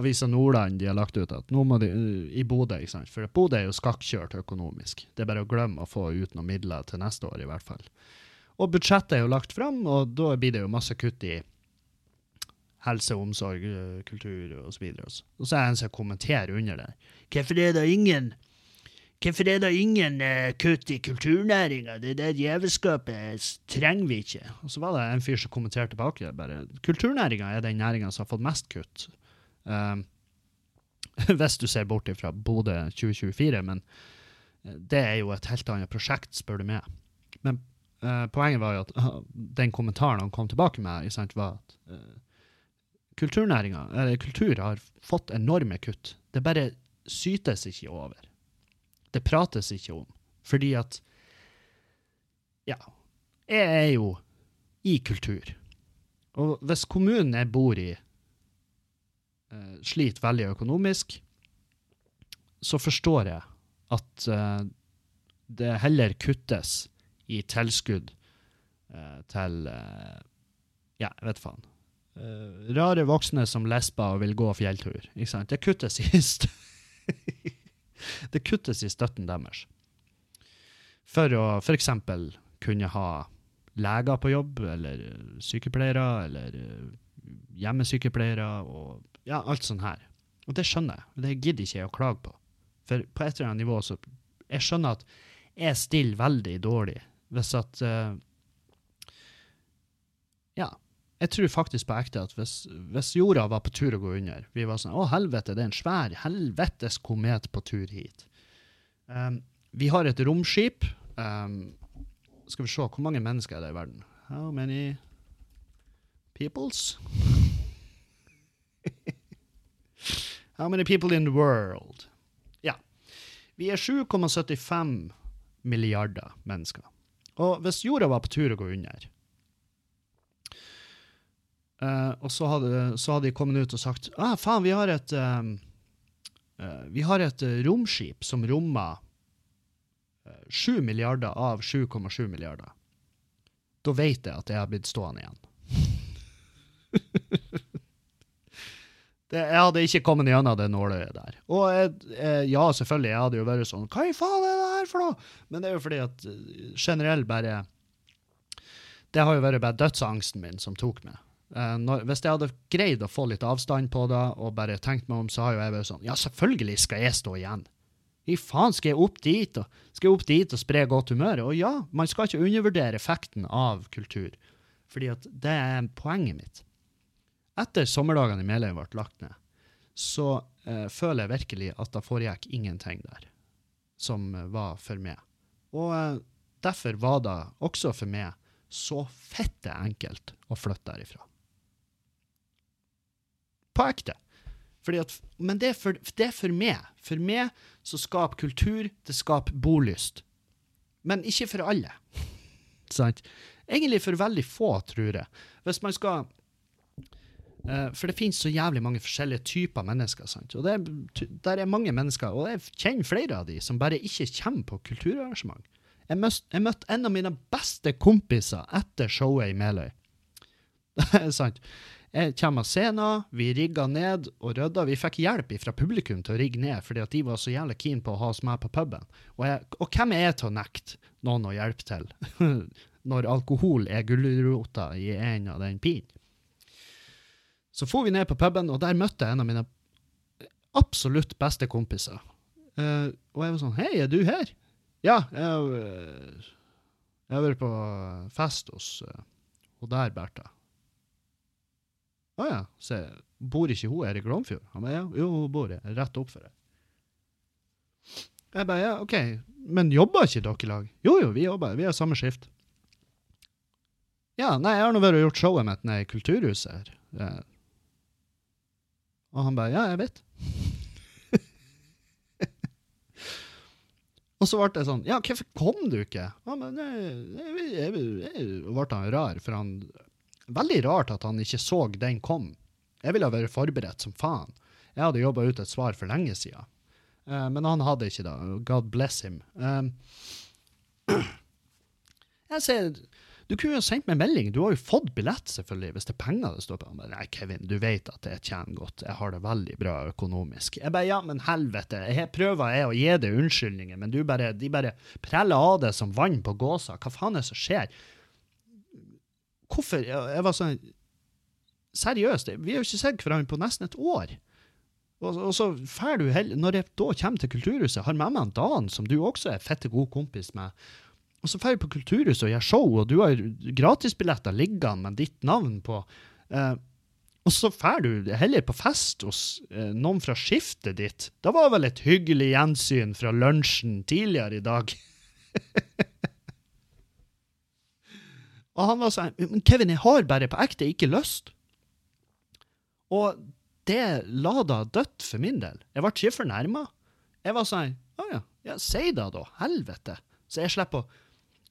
Avisa Nordland de har lagt ut at nå må de i Bodø, ikke sant? for Bodø er jo skakkjørt økonomisk. Det er bare å glemme å få ut noen midler til neste år, i hvert fall. Og budsjettet er jo lagt fram, og da blir det jo masse kutt i helse, omsorg, kultur kultur og så. Og så er det en som kommenterer under det. Hvorfor er det ingen Hvorfor er det ingen eh, kutt i kulturnæringa? Det der djevelskapet trenger vi ikke. Og så var det en fyr som kommenterte tilbake. bare, Kulturnæringa er den næringa som har fått mest kutt. Um, [laughs] hvis du ser bort fra Bodø 2024, men eh, det er jo et helt annet prosjekt, spør du meg. Men uh, poenget var jo at uh, den kommentaren han kom tilbake med, sant, var at uh, kulturnæringa, eller kultur, har fått enorme kutt. Det bare sytes ikke over. Det prates ikke om. Fordi at Ja, jeg er jo i kultur. Og hvis kommunen jeg bor i, eh, sliter veldig økonomisk, så forstår jeg at eh, det heller kuttes i tilskudd eh, til eh, Ja, jeg vet faen. Eh, rare voksne som lesber og vil gå fjelltur. Ikke sant? Det kuttes i [laughs] Det kuttes i støtten deres. For å f.eks. kunne ha leger på jobb, eller sykepleiere, eller hjemmesykepleiere, og ja, alt sånn her. Og det skjønner jeg. Det gidder ikke jeg å klage på. For på et eller annet nivå så Jeg skjønner at jeg stiller veldig dårlig hvis at uh, Ja. Jeg tror faktisk på ekte at hvis, hvis jorda var på tur å gå under Vi var sånn Å, helvete, det er en svær helvetes komet på tur hit. Um, vi har et romskip. Um, skal vi se, hvor mange mennesker er det i verden? How many peoples? How many people in the world? Ja. Vi er 7,75 milliarder mennesker. Og hvis jorda var på tur å gå under, uh, og så hadde, så hadde de kommet ut og sagt ah, faen, vi har et um, uh, vi har et romskip som rommer eh, 7 milliarder av 7,7 milliarder. Da vet jeg at jeg har blitt stående igjen. Det, jeg hadde ikke kommet gjennom det nåløyet der. Og jeg, jeg, ja, selvfølgelig, jeg hadde jo vært sånn Hva i faen er det her for noe? Men det er jo fordi at eh, generelt bare Det har jo vært bare dødsangsten min som tok meg. Eh, når, hvis jeg hadde greid å få litt avstand på det og bare tenkt meg om, så har jo jeg vært sånn Ja, selvfølgelig skal jeg stå igjen. I faen, skal jeg opp dit og, skal jeg opp dit og spre godt humør? Og ja, man skal ikke undervurdere effekten av kultur, fordi at det er poenget mitt. Etter sommerdagene i Meløy ble lagt ned, så eh, føler jeg virkelig at det foregikk ingenting der som eh, var for meg. Og eh, derfor var det også for meg så fette enkelt å flytte derifra. På ekte. At, men det er, for, det er for meg. For meg så skaper kultur, det skaper bolyst. Men ikke for alle. [laughs] Sant? Egentlig for veldig få, tror jeg. Hvis man skal For det finnes så jævlig mange forskjellige typer mennesker. sant? Og det er, der er mange mennesker, og jeg kjenner flere av de, som bare ikke kommer på kulturarrangement. Jeg, møst, jeg møtte en av mine beste kompiser etter showet i Meløy. Det [laughs] er sant. Jeg kommer av scenen, vi rigga ned og rydda. Vi fikk hjelp fra publikum til å rigge ned, fordi at de var så jævlig keen på å ha oss med på puben. Og, jeg, og hvem er jeg til å nekte noen å hjelpe til, [laughs] når alkohol er gulrota i en av den pinen? Så for vi ned på puben, og der møtte jeg en av mine absolutt beste kompiser. Uh, og jeg var sånn Hei, er du her? Ja, jeg, har, eh, vært på fest hos uh, der, Bertha. Å ja, se, bor ikke hun her i Glomfjord? Han bare, ja, jo, hun bor her, rett opp for det. Jeg bare, ja, ok, men jobber ikke dere i lag? Jo, jo, vi jobber, vi har samme skift. Ja, nei, jeg har nå vært og gjort showet mitt nede i Kulturhuset her. Eh, Og han bare, ja, jeg vet. [laughs] Og så ble det sånn, ja, hvorfor kom du ikke? Han bare, nei, jeg, ble han rar, for han, veldig rart at han ikke så den kom. Jeg ville vært forberedt som faen. Jeg hadde jobbet ut et svar for lenge siden. Uh, men han hadde ikke det. God bless him. Um, [clears throat] jeg sier, du kunne jo sendt meg melding, du har jo fått billett selvfølgelig, hvis det er penger det står på. Men nei, Kevin, du vet at jeg tjener godt, jeg har det veldig bra økonomisk. Jeg bare, ja, men helvete, jeg prøver jeg å gi deg unnskyldninger, men du bare, de bare preller av det som vann på gåsa. Hva faen er det som skjer? Hvorfor? Jeg, var sånn, seriøst, vi har jo ikke sett hverandre på nesten et år. Og, så fær du heller, når jeg da kommer til Kulturhuset, har med meg en Dan, som du også er fette god kompis med, og så drar vi på Kulturhuset og gjør show, og du har gratisbilletter liggende med ditt navn på. Eh, og så drar du heller på fest hos eh, noen fra skiftet ditt. Det var vel et hyggelig gjensyn fra lunsjen tidligere i dag. [laughs] og han var sånn Kevin, jeg har bare på ekte ikke lyst. Og det la da dødt for min del. Jeg ble ikke fornærma. Jeg var sånn Å ja, ja si det da. Helvete. Så jeg slipper å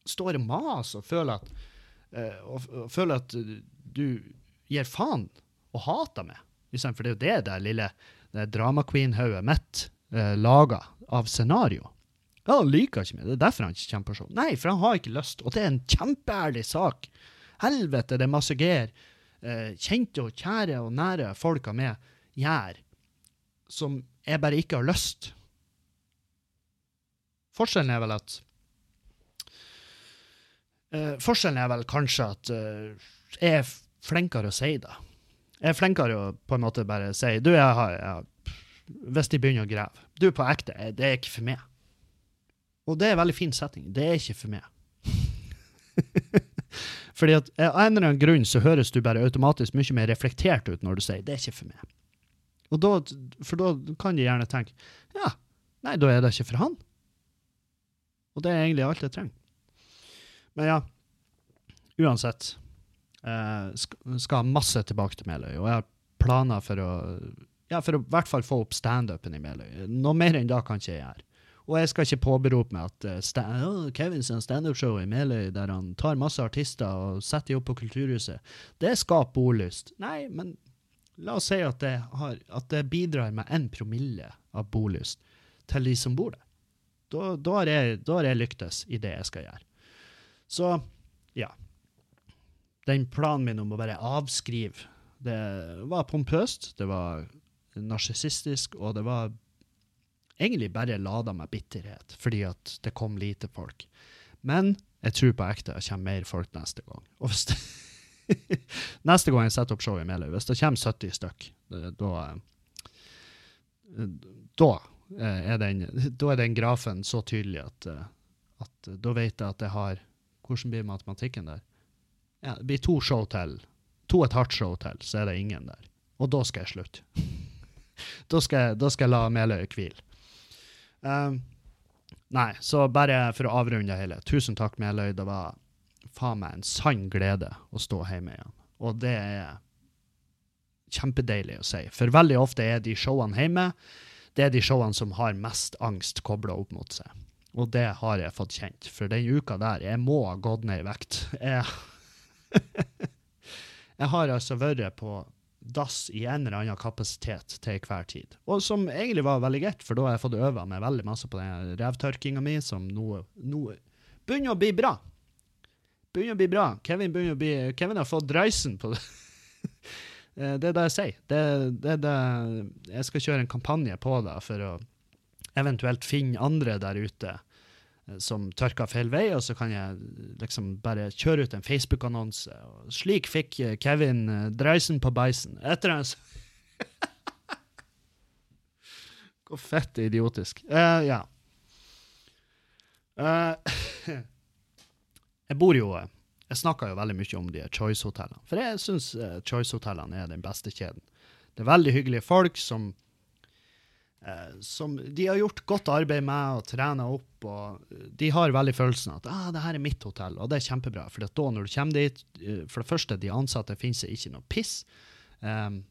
stå og maser og føler at uh, og, og føler at du gir faen og hater meg. For det er jo det der lille drama queen-hodet mitt uh, lager av scenario. Ja, han liker ikke meg. Det er derfor han ikke kommer på show. Nei, for han har ikke lyst. Og det er en kjempeærlig sak. Helvete, det massagerer uh. Eh, kjente og kjære og nære folka med gjør som jeg bare ikke har lyst. Forskjellen er vel at eh, Forskjellen er vel kanskje at uh, jeg er flinkere å si det. Jeg er flinkere å på en måte bare si Du, jeg har, jeg Hvis de begynner å grave Du, på ekte, jeg, det er ikke for meg. Og det er en veldig fin setting. Det er ikke for meg. [laughs] Fordi at eh, av en eller annen grunn så høres du bare automatisk mye mer reflektert ut når du sier 'det er ikke for meg'. Og da, for da kan de gjerne tenke 'ja, nei, da er det ikke for han'. Og det er egentlig alt jeg trenger. Men ja, uansett. Eh, skal, ha masse tilbake til Meløy, og jeg har planer for å ja, for å i hvert fall få opp standupen i Meløy. Noe mer enn da kan ikke jeg gjøre. Og jeg skal ikke påberope meg at uh, sta oh, Kevins standup-show i Meløy, der han tar masse artister og setter dem opp på Kulturhuset, det skaper bolyst. Nei, men la oss si at det, har, at det bidrar med en promille av bolyst til de som bor der. Da, har jeg, da har jeg lyktes i det jeg skal gjøre. Så ja. Den planen min om å bare avskrive, det var pompøst, det var narsissistisk, og det var egentlig bare lada med bitterhet, fordi at det kom lite folk. Men jeg tror på ekte det kommer mer folk neste gang. Og hvis det [laughs] neste gang jeg setter opp show i Meløy, hvis det kommer 70 stykk, da da er, den, da er den grafen så tydelig at, at da vet jeg at jeg har Hvordan blir matematikken der? Ja, det blir to show til. To et hardt show til, så er det ingen der. Og da skal jeg slutte. [laughs] da, skal da skal jeg la Meløy hvile. Um, nei, så bare for å avrunde hele. Tusen takk, Meløy. Det var faen meg en sann glede å stå hjemme igjen. Og det er kjempedeilig å si. For veldig ofte er de showene hjemme det er de showene som har mest angst kobla opp mot seg. Og det har jeg fått kjent. For den uka der, jeg må ha gått ned i vekt. Jeg, [laughs] jeg har altså vært på dass i en eller annen kapasitet til hver tid. Og som egentlig var veldig greit, for da har jeg fått øva meg veldig masse på den revtørkinga mi, som nå, nå begynner å bli bra. Begynner å bli bra. Kevin, begynner å bli, Kevin har fått dreisen på det. [laughs] Eh, det er det jeg sier. Det, det, det, jeg skal kjøre en kampanje på det for å eventuelt finne andre der ute eh, som tørker feil vei, og så kan jeg liksom bare kjøre ut en Facebook-annonse. Slik fikk eh, Kevin dreisen på beisen. Etter en Hvor fett idiotisk. Uh, ja. Uh, [laughs] jeg bor jo jeg snakker jo veldig mye om de Choice-hotellene, for jeg syns Choice-hotellene er den beste kjeden. Det er veldig hyggelige folk som, som de har gjort godt arbeid med og trena opp. og De har veldig følelsen at ah, det her er mitt hotell, og det er kjempebra. For da når du kommer dit, uh, for det første, de ansatte finnes ikke noe piss. Um,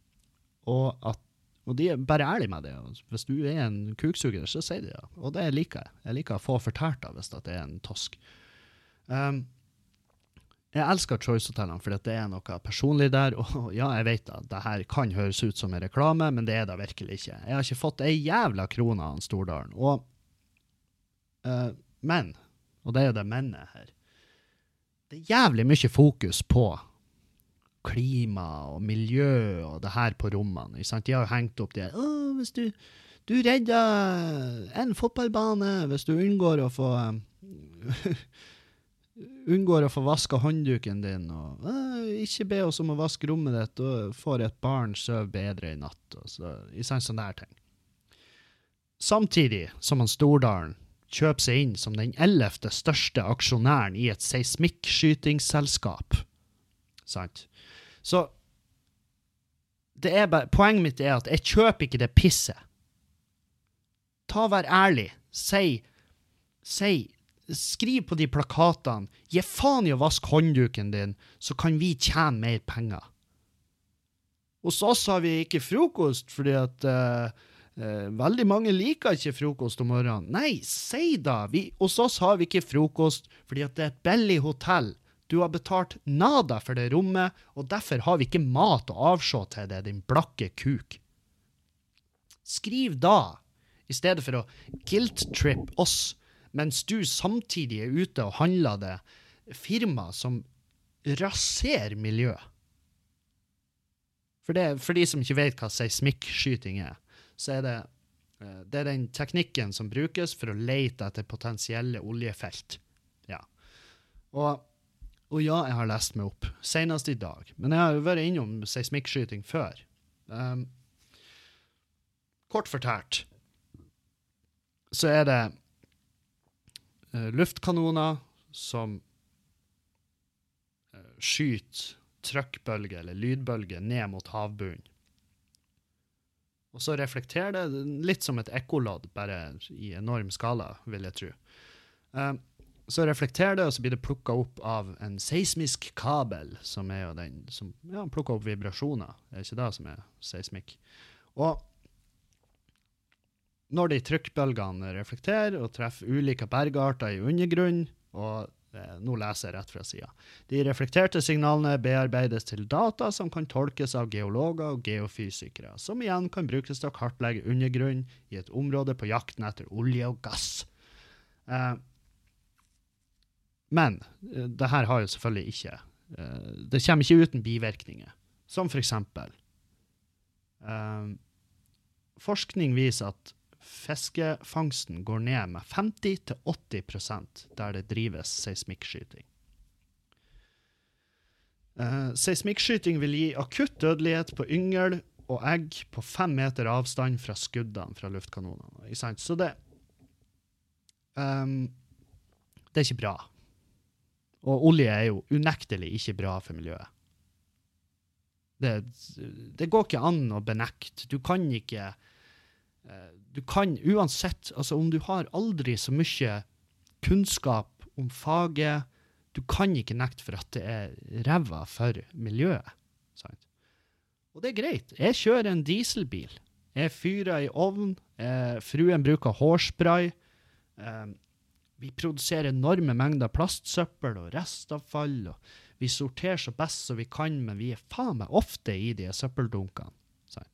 og, at, og, de er bare ærlige med det. Hvis du er en kuksuger, så sier de det. Og det liker jeg. Jeg liker å få fortalt det hvis det er en tosk. Um, jeg elsker Choice-hotellene fordi det er noe personlig der. [laughs] Og ja, jeg vet at det her kan høres ut som en reklame, men det er det virkelig ikke. Jeg har ikke fått ei jævla krone av Stordalen. Og, uh, men, og det er jo det mennet her, det er jævlig mye fokus på klima og miljø og det her på rommene. Ikke sant? De har jo hengt opp det Å, hvis du, du redder en fotballbane hvis du unngår å få [laughs] unngår å få vaska håndduken din, og eh, ikke be oss om å vaske rommet ditt, og får et barn sove bedre i natt, og så, i sånn sånne her ting. Samtidig som han Stordalen kjøper seg inn som den ellevte største aksjonæren i et seismikkskytingsselskap. Sant? Så bare, poenget mitt er at jeg kjøper ikke det pisset. Ta Vær ærlig. Si, si Skriv på de plakatene 'Gi faen i å vaske håndduken din, så kan vi tjene mer penger'. Hos oss har vi ikke frokost fordi at uh, uh, veldig mange liker ikke frokost om morgenen. Nei, si da! Vi, hos oss har vi ikke frokost fordi at det er et billig hotell. Du har betalt nada for det rommet, og derfor har vi ikke mat å avse til det, din blakke kuk. Skriv da, i stedet for å guilt-trip oss mens du samtidig er ute og handler det firma som raserer miljøet. For, for de som ikke vet hva seismikkskyting er, så er det, eh, det er den teknikken som brukes for å lete etter potensielle oljefelt. Ja. Og, og ja, jeg har lest meg opp, senest i dag. Men jeg har jo vært innom seismikkskyting før. Um, kort fortalt så er det luftkanoner som uh, skyter trykkbølger eller lydbølger ned mot havbunnen. Og så reflekterer det litt som et ekkolodd, bare i enorm skala, vil jeg tro. Uh, så reflekterer det, og så blir det plukka opp av en seismisk kabel, som er jo den som ja, plukker opp vibrasjoner. Det er ikke det som er seismikk. Og når de trykkbølgene reflekterer og treffer ulike bergarter i undergrunnen, og eh, nå leser jeg rett fra sida. De reflekterte signalene bearbeides til data som kan tolkes av geologer og geofysikere, som igjen kan brukes til å kartlegge undergrunnen i et område på jakten etter olje og gass. Eh, men eh, det her har jo selvfølgelig ikke Det kommer ikke uten bivirkninger, som for eksempel Forskning viser at fiskefangsten går ned med 50-80% der det drives seismikkskyting. Uh, seismikkskyting vil gi akutt dødelighet på yngel og egg på fem meter avstand fra skuddene fra luftkanonene. Så det um, Det er ikke bra. Og olje er jo unektelig ikke bra for miljøet. Det, det går ikke an å benekte. Du kan ikke du kan uansett, altså om du har aldri så mye kunnskap om faget, du kan ikke nekte for at det er ræva for miljøet. Sant? Og det er greit. Jeg kjører en dieselbil. Jeg fyrer i ovn. Eh, fruen bruker hårspray. Eh, vi produserer enorme mengder plastsøppel og restavfall. og Vi sorterer så best som vi kan, men vi er faen meg ofte i de søppeldunkene. sant?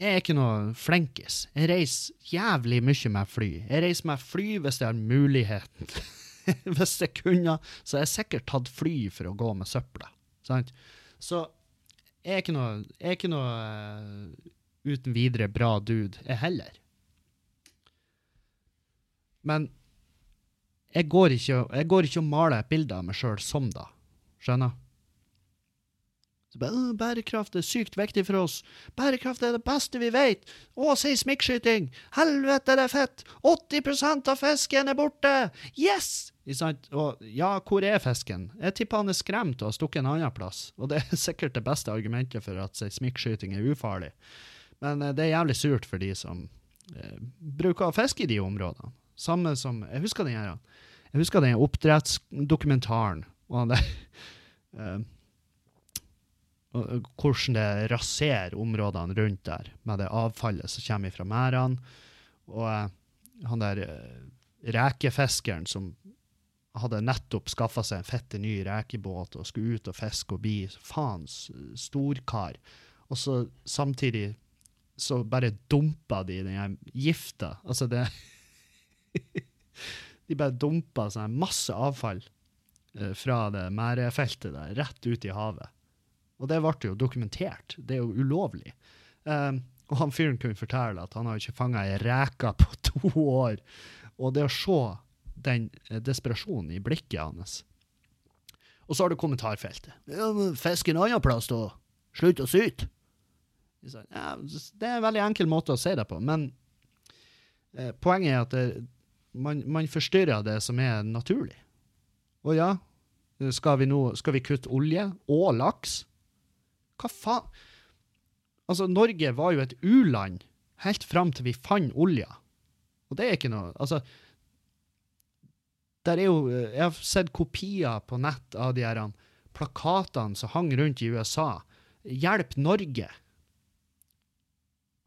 Jeg er ikke noe flinkis. Jeg reiser jævlig mye med fly. Jeg reiser med fly hvis jeg har muligheten. [laughs] hvis jeg kunne, så har jeg sikkert tatt fly for å gå med søpla. Så jeg er ikke noe, jeg er ikke noe uh, uten videre bra dude, jeg heller. Men jeg går ikke, jeg går ikke og maler et bilde av meg sjøl som da. Skjønner? Bare, Bærekraft er sykt viktig for oss. Bærekraft er det beste vi vet. Å, seismikkskyting! Helvete, det er fett! 80% av fisken er borte! Yes! Og ja, hvor er fisken? Jeg tipper han er skremt og har stukket en annen plass. Og det er sikkert det beste argumentet for at seismikkskyting er ufarlig. Men eh, det er jævlig surt for de som eh, bruker å fiske i de områdene. Samme som Jeg husker den her, jeg husker den oppdrettsdokumentaren. Og han der [laughs] eh, og, og hvordan det raserer områdene rundt der, med det avfallet som kommer fra merdene. Og eh, han der eh, rekefiskeren som hadde nettopp skaffa seg en fette ny rekebåt og skulle ut og fiske og bli faens storkar. Og så samtidig så bare dumpa de den gifta. Altså det [laughs] De bare dumpa sånn masse avfall eh, fra det merdefeltet der, rett ut i havet. Og det ble jo dokumentert. Det er jo ulovlig. Um, og han fyren kunne fortelle at han har ikke fanga ei reke på [laughs] to år. Og det å se den eh, desperasjonen i blikket hans Og så har du kommentarfeltet. Ja, Fisk en annen plass, da. Slutt å syte. Ja, det er en veldig enkel måte å si det på, men eh, poenget er at det, man, man forstyrrer det som er naturlig. Og ja, skal vi, nå, skal vi kutte olje og laks? Hva faen? Altså, Norge var jo et u-land helt fram til vi fant olja. Og det er ikke noe Altså, der er jo Jeg har sett kopier på nett av de her plakatene som hang rundt i USA. Hjelp Norge.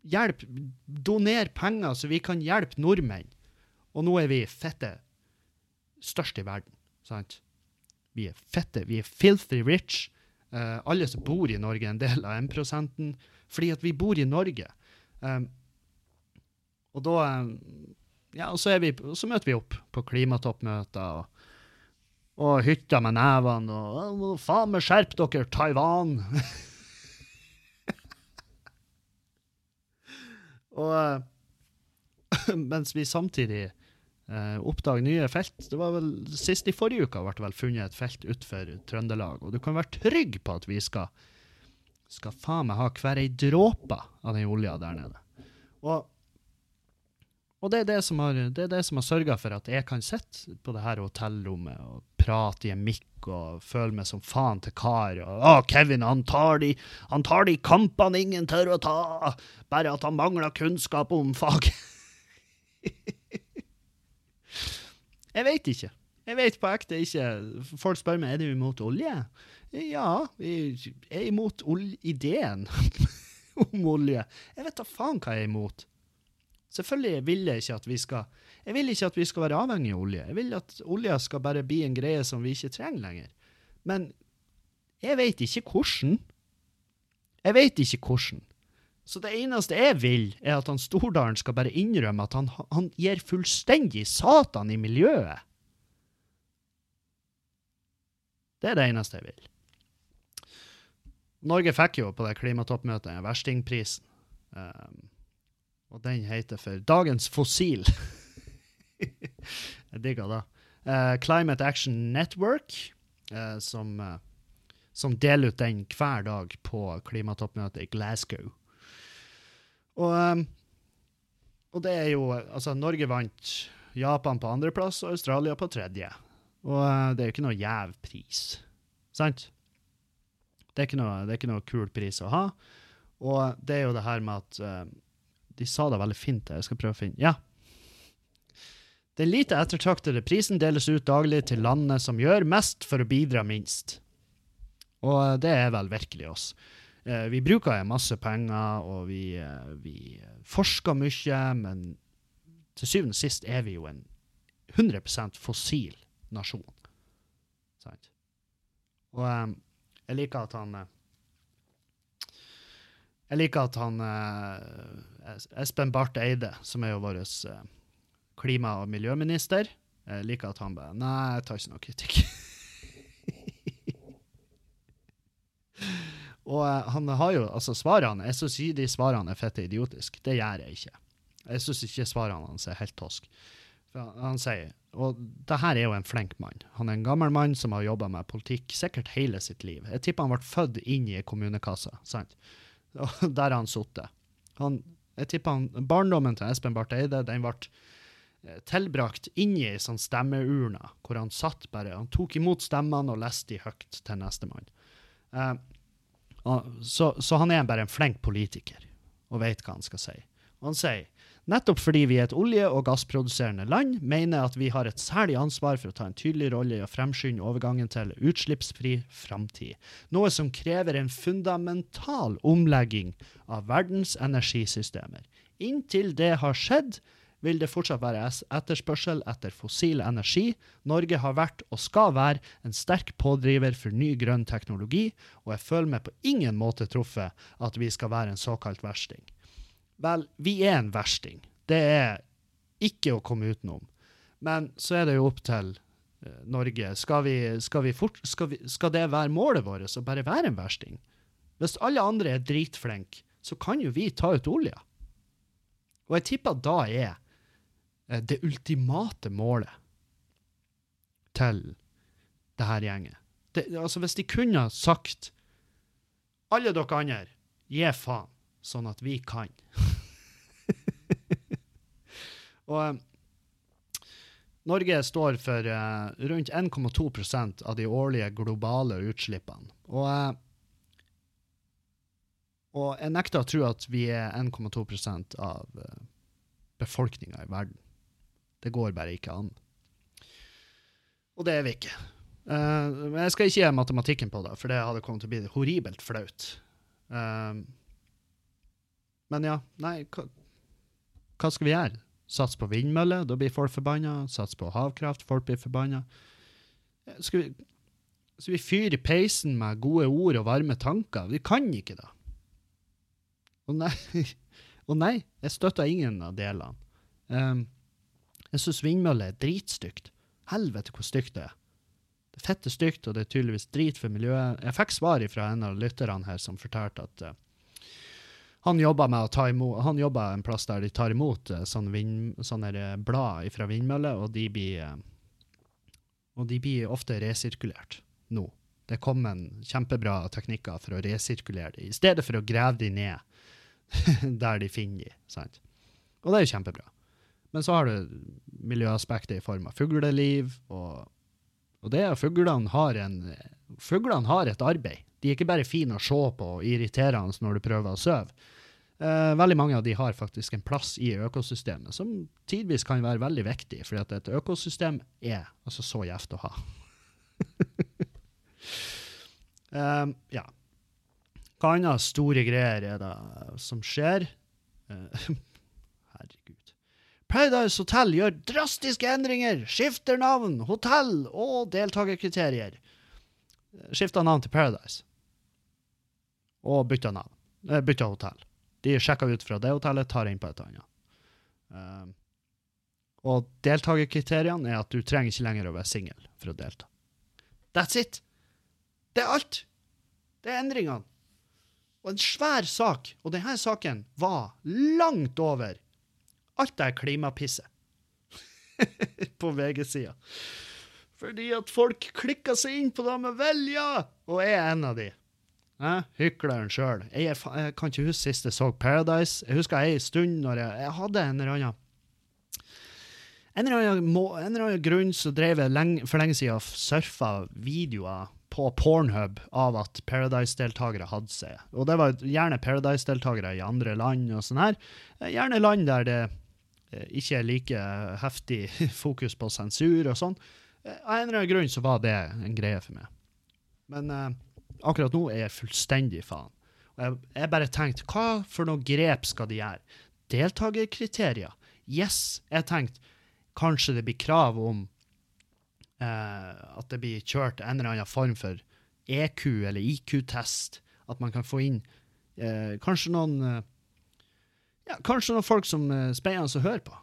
Hjelp Doner penger, så vi kan hjelpe nordmenn. Og nå er vi fette størst i verden, sant? Vi er fette, vi er filthy rich. Eh, alle som bor i Norge, er en del av 1% fordi at vi bor i Norge. Um, og da Ja, og så, vi, så møter vi opp på klimatoppmøter og, og hytter med nevene og Faen meg skjerp dere, Taiwan! [laughs] og uh, [laughs] mens vi samtidig uh, oppdager nye felt. Det var vel Sist i forrige uke ble vel funnet et felt utenfor Trøndelag, og du kan være trygg på at vi skal skal faen meg ha hver ei dråpe av den olja der nede. Og, og det er det som har, det har sørga for at jeg kan sitte på det her hotellrommet og prate i en mikk og føle meg som faen til kar. Og, å, Kevin, han tar, de, de kampene ingen tør å ta, bare at han mangler kunnskap om faget. [laughs] jeg veit ikke. Jeg vet på ekte ikke. Folk spør meg er du imot olje. Ja, jeg er imot ideen [laughs] om olje. Jeg vet da faen hva jeg er imot. Selvfølgelig vil jeg ikke at vi skal Jeg vil ikke at vi skal være avhengig av olje. Jeg vil at olja skal bare bli en greie som vi ikke trenger lenger. Men jeg vet ikke hvordan. Jeg vet ikke hvordan. Så det eneste jeg vil, er at han Stordalen skal bare innrømme at han, han gir fullstendig satan i miljøet. Det er det eneste jeg vil. Norge fikk jo på det klimatoppmøtet verstingprisen. Um, og den heter for Dagens fossil. [laughs] Jeg digger det. Uh, Climate Action Network, uh, som, uh, som, deler ut den hver dag på klimatoppmøtet i Glasgow. Og, um, og det er jo Altså, Norge vant Japan på andreplass og Australia på tredje. Og det er jo ikke noe gjev pris, sant? Det er ikke noe, det er ikke noe kul pris å ha. Og det er jo det her med at uh, De sa det veldig fint. Jeg skal prøve å finne Ja. Den lite ettertraktede prisen deles ut daglig til landene som gjør mest for å bidra minst. Og eh, det er vel virkelig oss. Eh, vi bruker masse penger, og vi, eh, vi forsker mye, men til syvende og sist er vi jo en 100% fossil nasjon. Sant? Og eh, jeg liker at han Jeg liker at han Espen Barth Eide, som er jo vår klima- og miljøminister, jeg liker at han bare Nei, jeg tar ikke noe kritikk. [laughs] og eh, han har jo Altså, svarene Jeg syns de svarene er fette idiotiske. Det gjør jeg ikke. Jeg syns ikke svarene hans er helt tosk. For han, sier Og det her er jo en flink mann. Han er en gammel mann som har jobba med politikk sikkert hele sitt liv. Jeg tipper han ble født inn i kommunekassa, sant? Og [laughs] der har han sittet. Jeg tipper han, barndommen til Espen Barth Eide den ble eh, tilbrakt inni ei sånn stemmeurne, hvor han satt bare Han tok imot stemmene og leste de høyt til nestemann. Eh, og så, så han er bare en flink politiker og vet hva han skal si. Og han sier nettopp fordi vi er et olje- og gassproduserende land, mener at vi har et særlig ansvar for å ta en tydelig rolle i å fremskynde overgangen til utslippsfri framtid, noe som krever en fundamental omlegging av verdens energisystemer. Inntil det har skjedd, vil det fortsatt være etterspørsel etter fossil energi. Norge har vært og skal være en sterk pådriver for ny grønn teknologi, og jeg føler meg på ingen måte truffet at vi skal være en såkalt versting. Vel, vi er en versting. Det er ikke å komme utenom. Men så er det jo opp til eh, Norge. Skal, vi, skal, vi fort, skal, vi, skal det være målet vårt, å bare være en versting? Hvis alle andre er dritflinke, så kan jo vi ta ut olja. Og jeg tipper da er det ultimate målet til det her gjenget. Det, altså Hvis de kunne sagt alle dere andre, gi faen, sånn at vi kan. [laughs] Og eh, Norge står for uh, rundt 1,2% av de årlige globale utslippene. Og, uh, og jeg nekter å tro at vi er 1,2% av uh, befolkninga i verden. Det går bare ikke an. Og det er vi ikke. Uh, jeg skal ikke gi matematikken på det, for det hadde kommet til å bli horribelt flaut. Uh, men ja, nei, hva, hva skal vi gjøre? Sats på vindmøller, da blir folk forbanna. Sats på havkraft, folk blir forbanna. Eh, Skal vi, skal vi fyre i peisen med gode ord og varme tanker? Vi kan ikke det. Og nei, [laughs] og nei jeg støtter ingen av delene. Um, jeg syns vindmøller er dritstygt. Helvete hvor stygt det er. Det er fette stygt, og det er tydeligvis drit for miljøet. Jeg fikk svar fra en av lytterne her som fortalte at uh, han jobba en plass der de tar imot uh, sånne, vind, sånne eh, blad fra vindmøller, og de blir eh, og de blir ofte resirkulert nå. Det kom en kjempebra teknikker for å resirkulere de, i stedet for å grave de ned [laughs] der de finner de. Sant? Og det er jo kjempebra. Men så har du miljøaspektet i form av fugleliv, og, og det at fuglene har, en, fuglene har et arbeid. De er ikke bare fine å se på og irriterende når du prøver å sove. Eh, veldig mange av de har faktisk en plass i økosystemet, som tidvis kan være veldig viktig, fordi at et økosystem er altså så gjevt å ha. [laughs] Eh, ja. Hva annet store greier er det som skjer? Eh. [laughs] Paradise Hotel gjør drastiske endringer, skifter navn, hotell og deltakerkriterier. Skifta navn til Paradise. Og bytta navn. Eh, bytta hotell. De sjekka ut fra det hotellet, tar inn på et annet. Eh, og deltakerkriteriene er at du trenger ikke lenger å være singel for å delta. That's it! Det er alt! Det er endringene. Og en svær sak, og denne saken var langt over alt det klimapisset [laughs] på VG-sida. Fordi at folk klikker seg inn på det med vilje, og er en av de. Eh? Hykleren sjøl. Jeg, er jeg kan ikke huske sist jeg så Paradise. Jeg husker ei stund når jeg, jeg hadde en eller annen en eller, annen en eller annen grunn så drev jeg lenge, for lenge siden og surfa videoer på Pornhub av at Paradise-deltakere hadde seg. Og det var gjerne Paradise-deltakere i andre land og sånn her. Gjerne land der det ikke er like heftig [laughs] fokus på sensur og sånn. Eh, Av en eller annen grunn så var det en greie for meg. Men eh, akkurat nå er jeg fullstendig faen. Og jeg, jeg bare tenkte, hva for noe grep skal de gjøre? Deltakerkriterier? Yes. Jeg tenkte, kanskje det blir krav om eh, at det blir kjørt en eller annen form for EQ eller IQ-test. At man kan få inn eh, kanskje noen eh, ja, Kanskje noen folk som er spennende å høre på.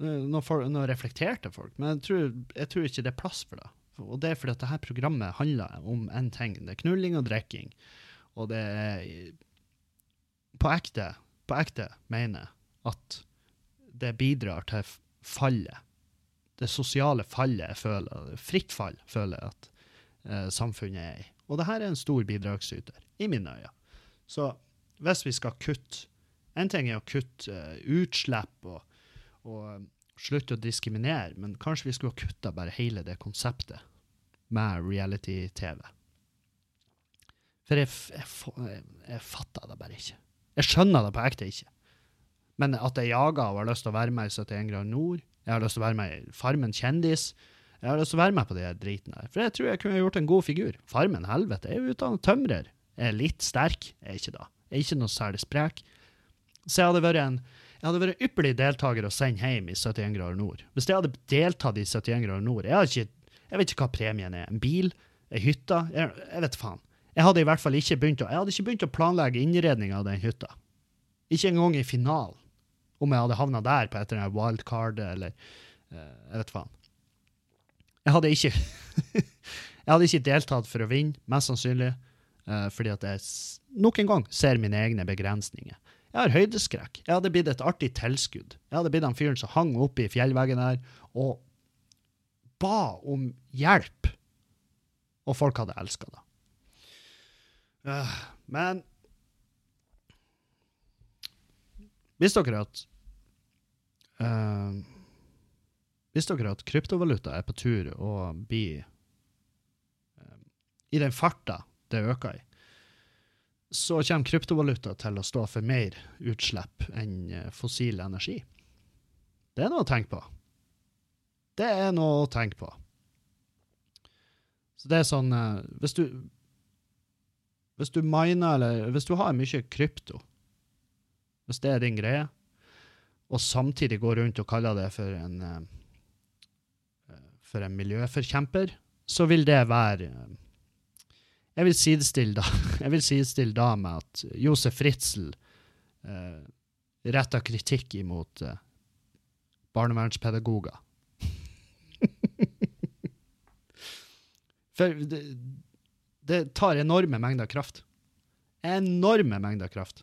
Eh, Noen, folk, noen reflekterte folk. Men jeg tror, jeg tror ikke det er plass for det. Og det er fordi at dette programmet handler om én ting. Det er knulling og drikking. Og det er på ekte, på ekte mener at det bidrar til fallet. Det sosiale fallet jeg føler, fritt fall, føler jeg at eh, samfunnet er i. Og det her er en stor bidragsyter, i mine øyne. Så hvis vi skal kutte En ting er å kutte eh, utslipp og, og eh, slutte å diskriminere, men kanskje vi skulle ha kutta bare hele det konseptet med reality-TV. For jeg, jeg, jeg, fatter det bare ikke. Jeg skjønner det på ekte ikke. Men at jeg jager og har lyst til å være med i 71 grader nord, jeg har lyst til å være med i Farmen kjendis, jeg har lyst til å være med på de dritene der. For jeg tror jeg kunne gjort en god figur. Farmen, helvete, jeg er utdannet tømrer. Jeg er litt sterk, jeg er ikke da. Jeg er ikke noe særlig sprek. Så jeg hadde vært en jeg hadde vært ypperlig deltaker å sende hjem i 71 grader nord. Hvis jeg hadde deltatt i 71 grader nord Jeg, ikke, jeg vet ikke hva premien er. En bil? Ei hytte? Jeg, jeg vet faen. Jeg hadde i hvert fall ikke begynt å, jeg hadde ikke begynt å planlegge innredninga av den hytta. Ikke engang i finalen. Om jeg hadde havna der på et eller annet wildcard eller eh, Jeg vet faen. Jeg hadde ikke [laughs] Jeg hadde ikke deltatt for å vinne, mest sannsynlig, eh, fordi at jeg nok en gang ser mine egne begrensninger. Jeg har høydeskrekk. Jeg hadde blitt et artig tilskudd. Jeg hadde blitt han fyren som hang oppe i fjellveggen der og ba om hjelp. Og folk hadde elska det. Øh, men Visste dere at uh, Visste dere at kryptovaluta er på tur å bli uh, I den farta det øker i, så kommer kryptovaluta til å stå for mer utslipp enn eh, fossil energi. Det er noe å tenke på. Det er noe å tenke på. Så det er sånn eh, Hvis du Hvis du miner, eller hvis du har mye krypto, hvis det er din greie, og samtidig går rundt og kaller det for en eh, for en miljøforkjemper, så vil det være jeg vil sidestille da, [laughs] sidestille da med at Josef Fritzl eh, retta kritikk imot eh, barnevernspedagoger. [laughs] For det, det tar enorme mengder kraft. Enorme mengder kraft.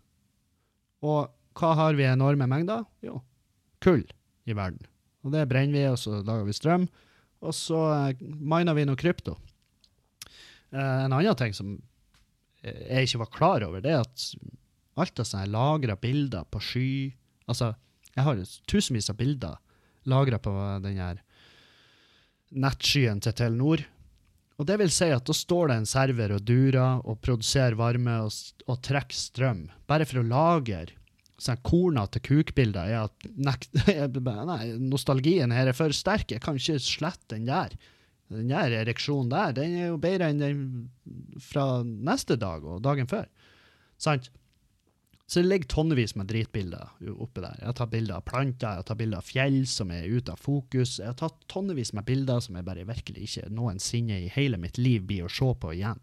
Og hva har vi enorme mengder? Jo, kull i verden. Og det brenner vi, og så lager vi strøm. Og så eh, miner vi noe krypto. Eh, en annen ting som jeg ikke var klar over, det er at alt av sånne lagra bilder på sky Altså, jeg har tusenvis av bilder lagra på den her nettskyen til Telenor. Og det vil si at da står det en server og durer og produserer varme og, og trekker strøm, bare for å lagre sånn kornete kukbilder. Er at nek, [laughs] nei, nostalgien her er for sterk, jeg kan ikke slette den der. Den der ereksjonen der, den er jo bedre enn den fra neste dag og dagen før. Sant? Så det ligger tonnevis med dritbilder oppe der. Jeg har tatt bilder av planter, jeg har tatt bilder av fjell som er ute av fokus. Jeg har tatt tonnevis med bilder som jeg bare virkelig ikke noensinne i hele mitt liv blir å se på igjen.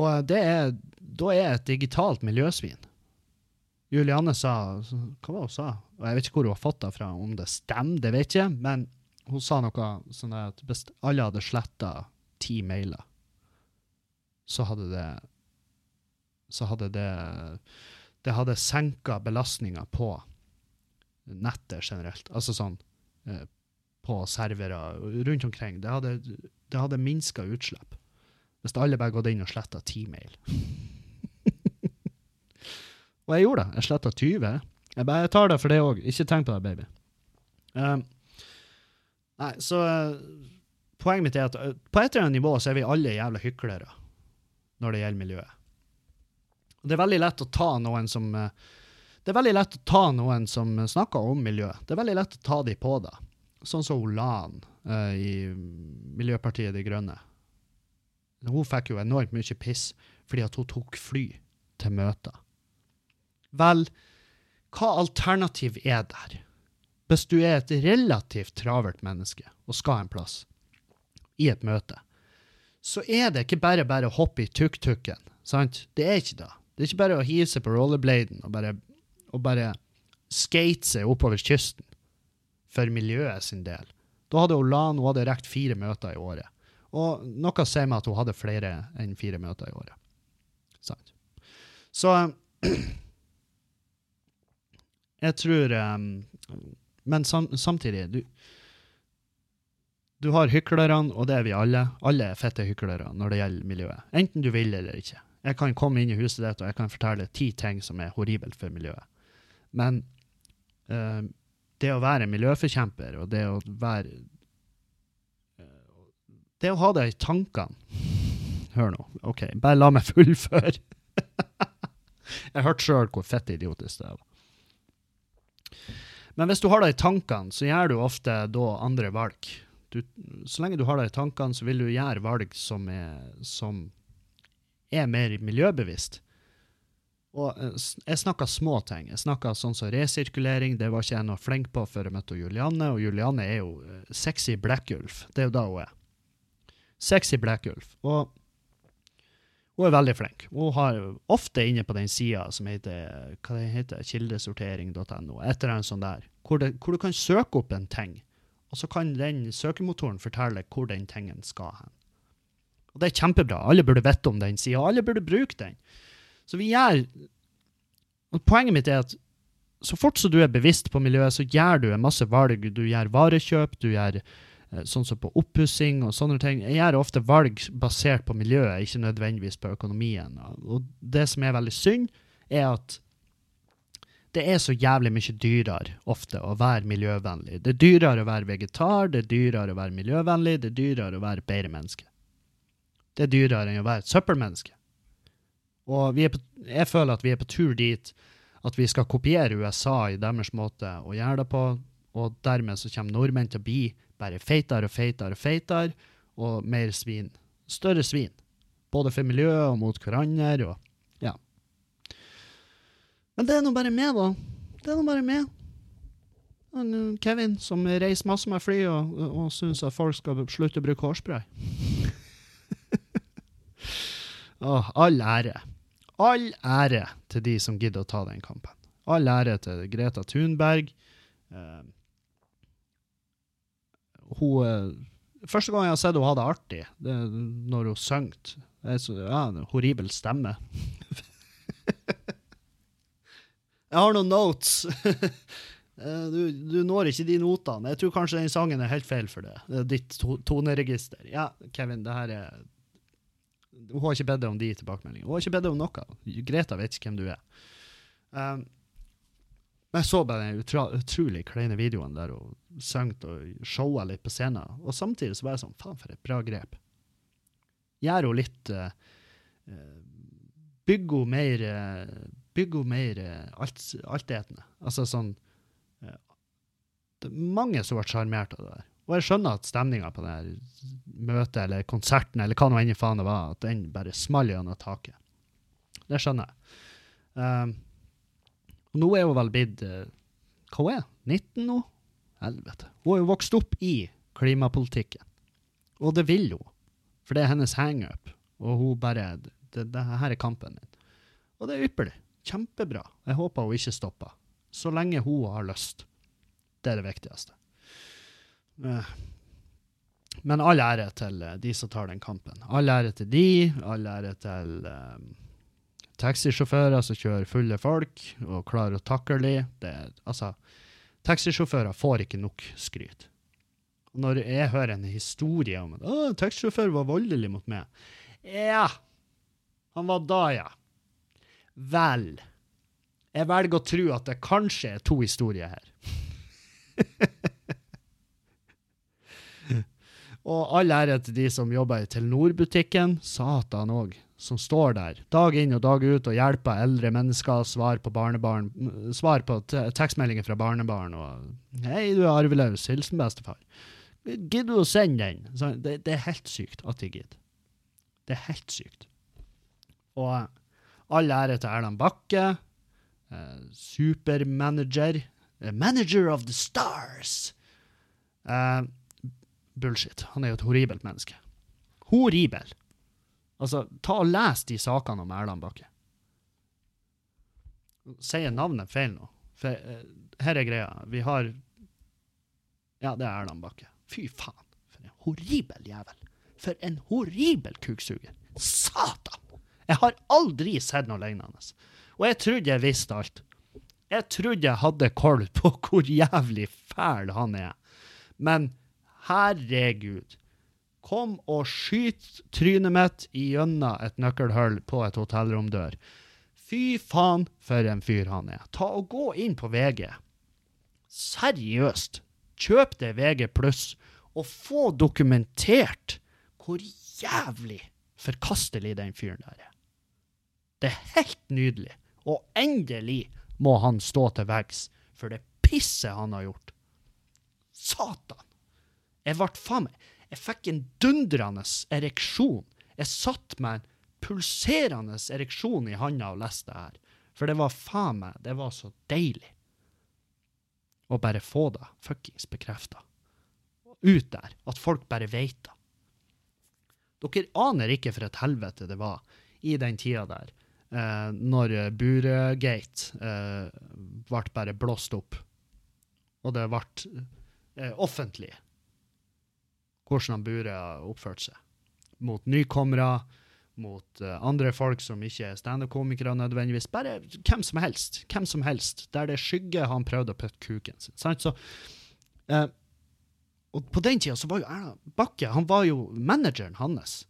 Og det er, da er jeg et digitalt miljøsvin. Julianne sa Hva var det hun sa? Og jeg vet ikke hvor hun har fått det fra, om det stemmer, det vet jeg. Men hun sa noe sånn at hvis alle hadde sletta ti mailer, så hadde det Så hadde det Det hadde senka belastninga på nettet generelt. Altså sånn eh, på servere rundt omkring. Det hadde, det hadde minska utslipp. Hvis alle bare gått inn og sletta ti mail. [laughs] og jeg gjorde det. Jeg sletta 20. Jeg bare jeg tar det for det òg. Ikke tenk på det, baby. Um, nei, så poenget mitt er at eh, på et eller annet nivå så er vi alle jævla hyklere når det gjelder miljøet. Det er veldig lett å ta noen som eh, Det er veldig lett å ta noen som snakker om miljø. Det er veldig lett å ta de på det. Sånn som Olan uh, i Miljøpartiet De Grønne. Hun fikk jo enormt mye piss fordi at hun tok fly til møter. Vel, hva alternativ er der? Hvis du er et relativt travelt menneske og skal en plass, i et møte, så er det ikke bare bare å hoppe i tuk-tuken. sant? Det er ikke det. Det er ikke bare å hive seg på rollerbladen og bare, og bare skate seg oppover kysten for miljøet sin del. Da hadde hun Lan hun hadde rekt fire møter i året. Og noe sier meg at hun hadde flere enn fire møter i året. Sant? Så [clears throat] jeg tror um, Men sam, samtidig du, du har hyklerne, og det er vi alle. Alle er fette hyklere når det gjelder miljøet. Enten du vil eller ikke. Jeg kan komme inn i huset ditt og jeg kan fortelle ti ting som er horribelt for miljøet. Men uh, det å være miljøforkjemper og det å være uh, Det å ha det i tankene Hør nå. OK, bare la meg fullføre. [laughs] jeg hørte sjøl hvor fett idiotisk det var. Men hvis du har det i tankene, så gjør du ofte da andre valg. Du, så lenge du har det i tankene, så vil du gjøre valg som er, som er mer miljøbevisst. Og eh, jeg snakka små ting. Jeg snakka sånn som resirkulering. Det var ikke jeg noe flink på før jeg møtte Julianne. Og Julianne er jo eh, sexy blekkulf. Det er jo da hun er. Sexy blekkulf. Og hun er veldig flink. Hun har ofte inne på den sida som heter hva det heter, kildesortering.no, et eller annet sånt der, hvor, det, hvor du kan søke opp en ting, og så kan den søkemotoren fortelle hvor den tingen skal hen. Og det er kjempebra. Alle burde vite om den sida, alle burde bruke den. Så vi gjør og Poenget mitt er at så fort som du er bevisst på miljøet, så gjør du en masse valg. Du gjør varekjøp, du gjør sånn som på oppussing og sånne ting. Jeg gjør ofte valg basert på miljøet, ikke nødvendigvis på økonomien. Og det som er veldig synd, er at det er så jævlig mye dyrere ofte å være miljøvennlig. Det er dyrere å være vegetar, det er dyrere å være miljøvennlig, det er dyrere å være bedre menneske. Det er dyrere enn å være et søppelmenneske. Og på, jeg føler at vi er på tur dit at vi skal kopiere USA i deres måte å gjøre det på, og dermed så kommer nordmenn til å bli bare feitere og feitere og feitere, og mer svin. Større svin. Både for miljøet og mot hverandre, og ja. Men det er nå bare meg, da. Det er nå bare meg. Eh, Kevin, som reiser masse med fly og, og, syns at folk skal slutte å bruke hårspray. [laughs] Åh, all ære. All ære til de som gidder å ta den kampen. All ære til Greta Thunberg. Eh, hun eh, Første gang jeg har sett henne ha det artig, det er når hun sang. Det er ja, en horribel stemme. [laughs] jeg har noen notes. [laughs] Eh, du, du når ikke de notene. Jeg tror kanskje den sangen er helt feil for er ditt to toneregister. Ja, Kevin, det her er Hun har ikke bedt deg om de tilbakemeldingene. Hun har ikke bedt deg om noe. Greta vet ikke hvem du er. Um, men jeg så bare den utra, utrolig kleine videoen der hun sang og showa litt på scenen, og samtidig så var jeg sånn Faen, for et bra grep. Gjør hun litt uh, Bygg henne mer uh, Bygg hun mer alt, altetende. Altså sånn Det er mange som ble sjarmert av det der. Og jeg skjønner at stemninga på det møtet eller konserten eller hva nå enn faen det var, at den bare smalt gjennom taket. Det skjønner jeg. Um, nå er hun vel blitt hva Hva hun er 19 nå? Helvete. Hun er jo vokst opp i klimapolitikken. Og det vil hun. For det er hennes hangup. Og hun bare det, det her er kampen min. Og det er ypperlig. Kjempebra. Jeg håper hun ikke stopper. Så lenge hun har lyst. Det er det viktigste. Eh, Men all ære til eh, de som tar den kampen. All ære til de, all ære til eh, taxisjåfører som kjører fulle folk og klarer å takle dem. Altså, taxisjåfører får ikke nok skryt. Når jeg hører en historie om at «Å, taxisjåfør var voldelig mot meg Ja, han var da, ja. Vel. Jeg velger å tro at det kanskje er to historier her. [laughs] Og all ære til de som jobber i Telenor-butikken, satan òg, som står der dag inn og dag ut og hjelper eldre mennesker, svar på barnebarn, svar på te- tekstmeldinger fra barnebarn og 'Hei, du er arveløs. Hilsen bestefar'. Gidder du å sende den? Så det, det er helt sykt at de gidder. Det er helt sykt. Og all ære til Erland Bakke. eh, supermanager. eh, manager of the stars. Eh, bullshit. Han er jo et horribelt menneske. Horribel. Altså, ta og les de sakene om Erland Bakke. Sier navnet feil nå? For uh, her er greia. Vi har Ja, det er Erland Bakke. Fy faen, for en horribel jævel. For en horribel kuksuger. Satan! Jeg har aldri sett noe lignende. Og jeg trodde jeg visste alt. Jeg trodde jeg hadde koll på hvor jævlig fæl han er. Men herregud. Kom og skyt trynet mitt gjennom et nøkkelhull på et hotellromdør. Fy faen, for en fyr han er. Ta og Gå inn på VG. Seriøst. Kjøp det VG pluss, og få dokumentert hvor jævlig forkastelig den fyren der er. Det er helt nydelig. Og endelig må han stå til veggs for det pisset han har gjort. Satan! Jeg ble faen meg Jeg fikk en dundrende ereksjon. Jeg satt med en pulserende ereksjon i handa og leste det her. For det var faen meg Det var så deilig å bare få det fuckings bekrefta. Ut der. At folk bare veit det. Dere aner ikke for et helvete det var i den tida der, eh, når Buregate eh, ble bare blåst opp. Og det ble eh, offentlig hvordan han burde har oppført seg. Mot nykommere, mot eh, andre folk som ikke er standup-komikere nødvendigvis. Bare hvem som helst. Hvem som helst. Der det er skygge, har han prøvd å putte kuken sin. Sant? Så, eh, og på den tida var jo Erna Bakke han var jo manageren hans.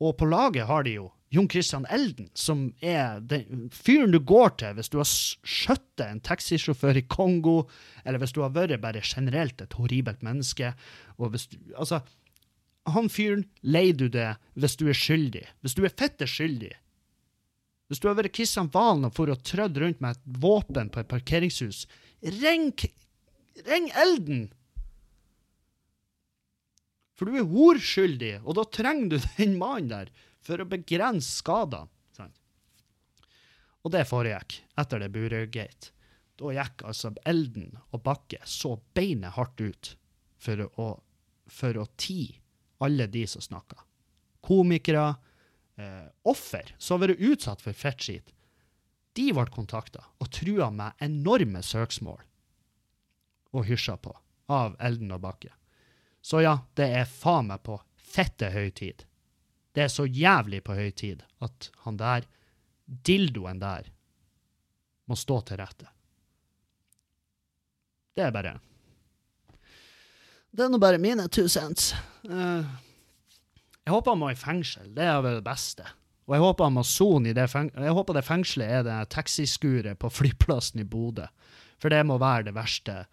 Og på laget har de jo Jon Christian Elden, som er den fyren du går til hvis du har skjøttet en taxisjåfør i Kongo, eller hvis du har vært bare generelt et horribelt menneske. Og hvis du, altså, han fyren leier du det hvis du er skyldig. Hvis du er fette skyldig. Hvis du har vært Kristian Valen og for å trødd rundt med et våpen på et parkeringshus, ring, K- ring Elden! For du er horskyldig, og da trenger du den mannen der for å begrense skadene. Og det foregikk etter det Buregate. Da gikk altså Elden og Bakke så beinet hardt ut for å, for å ti alle de som snakka. Komikere, eh, offer som har vært utsatt for fettskit, de ble kontakta og trua med enorme søksmål og hysja på av Elden og Bakke. Så ja, det er faen meg på fette høy tid. Det er så jævlig på høy tid at han der, dildoen der, må stå til rette. Det er bare Det er nå bare mine two cents. Uh, jeg håper han må i fengsel. Det er vel det beste. Og jeg håper han må sone i det feng Jeg håper det fengselet er det taxiskuret på flyplassen i Bodø. For det må være det verste.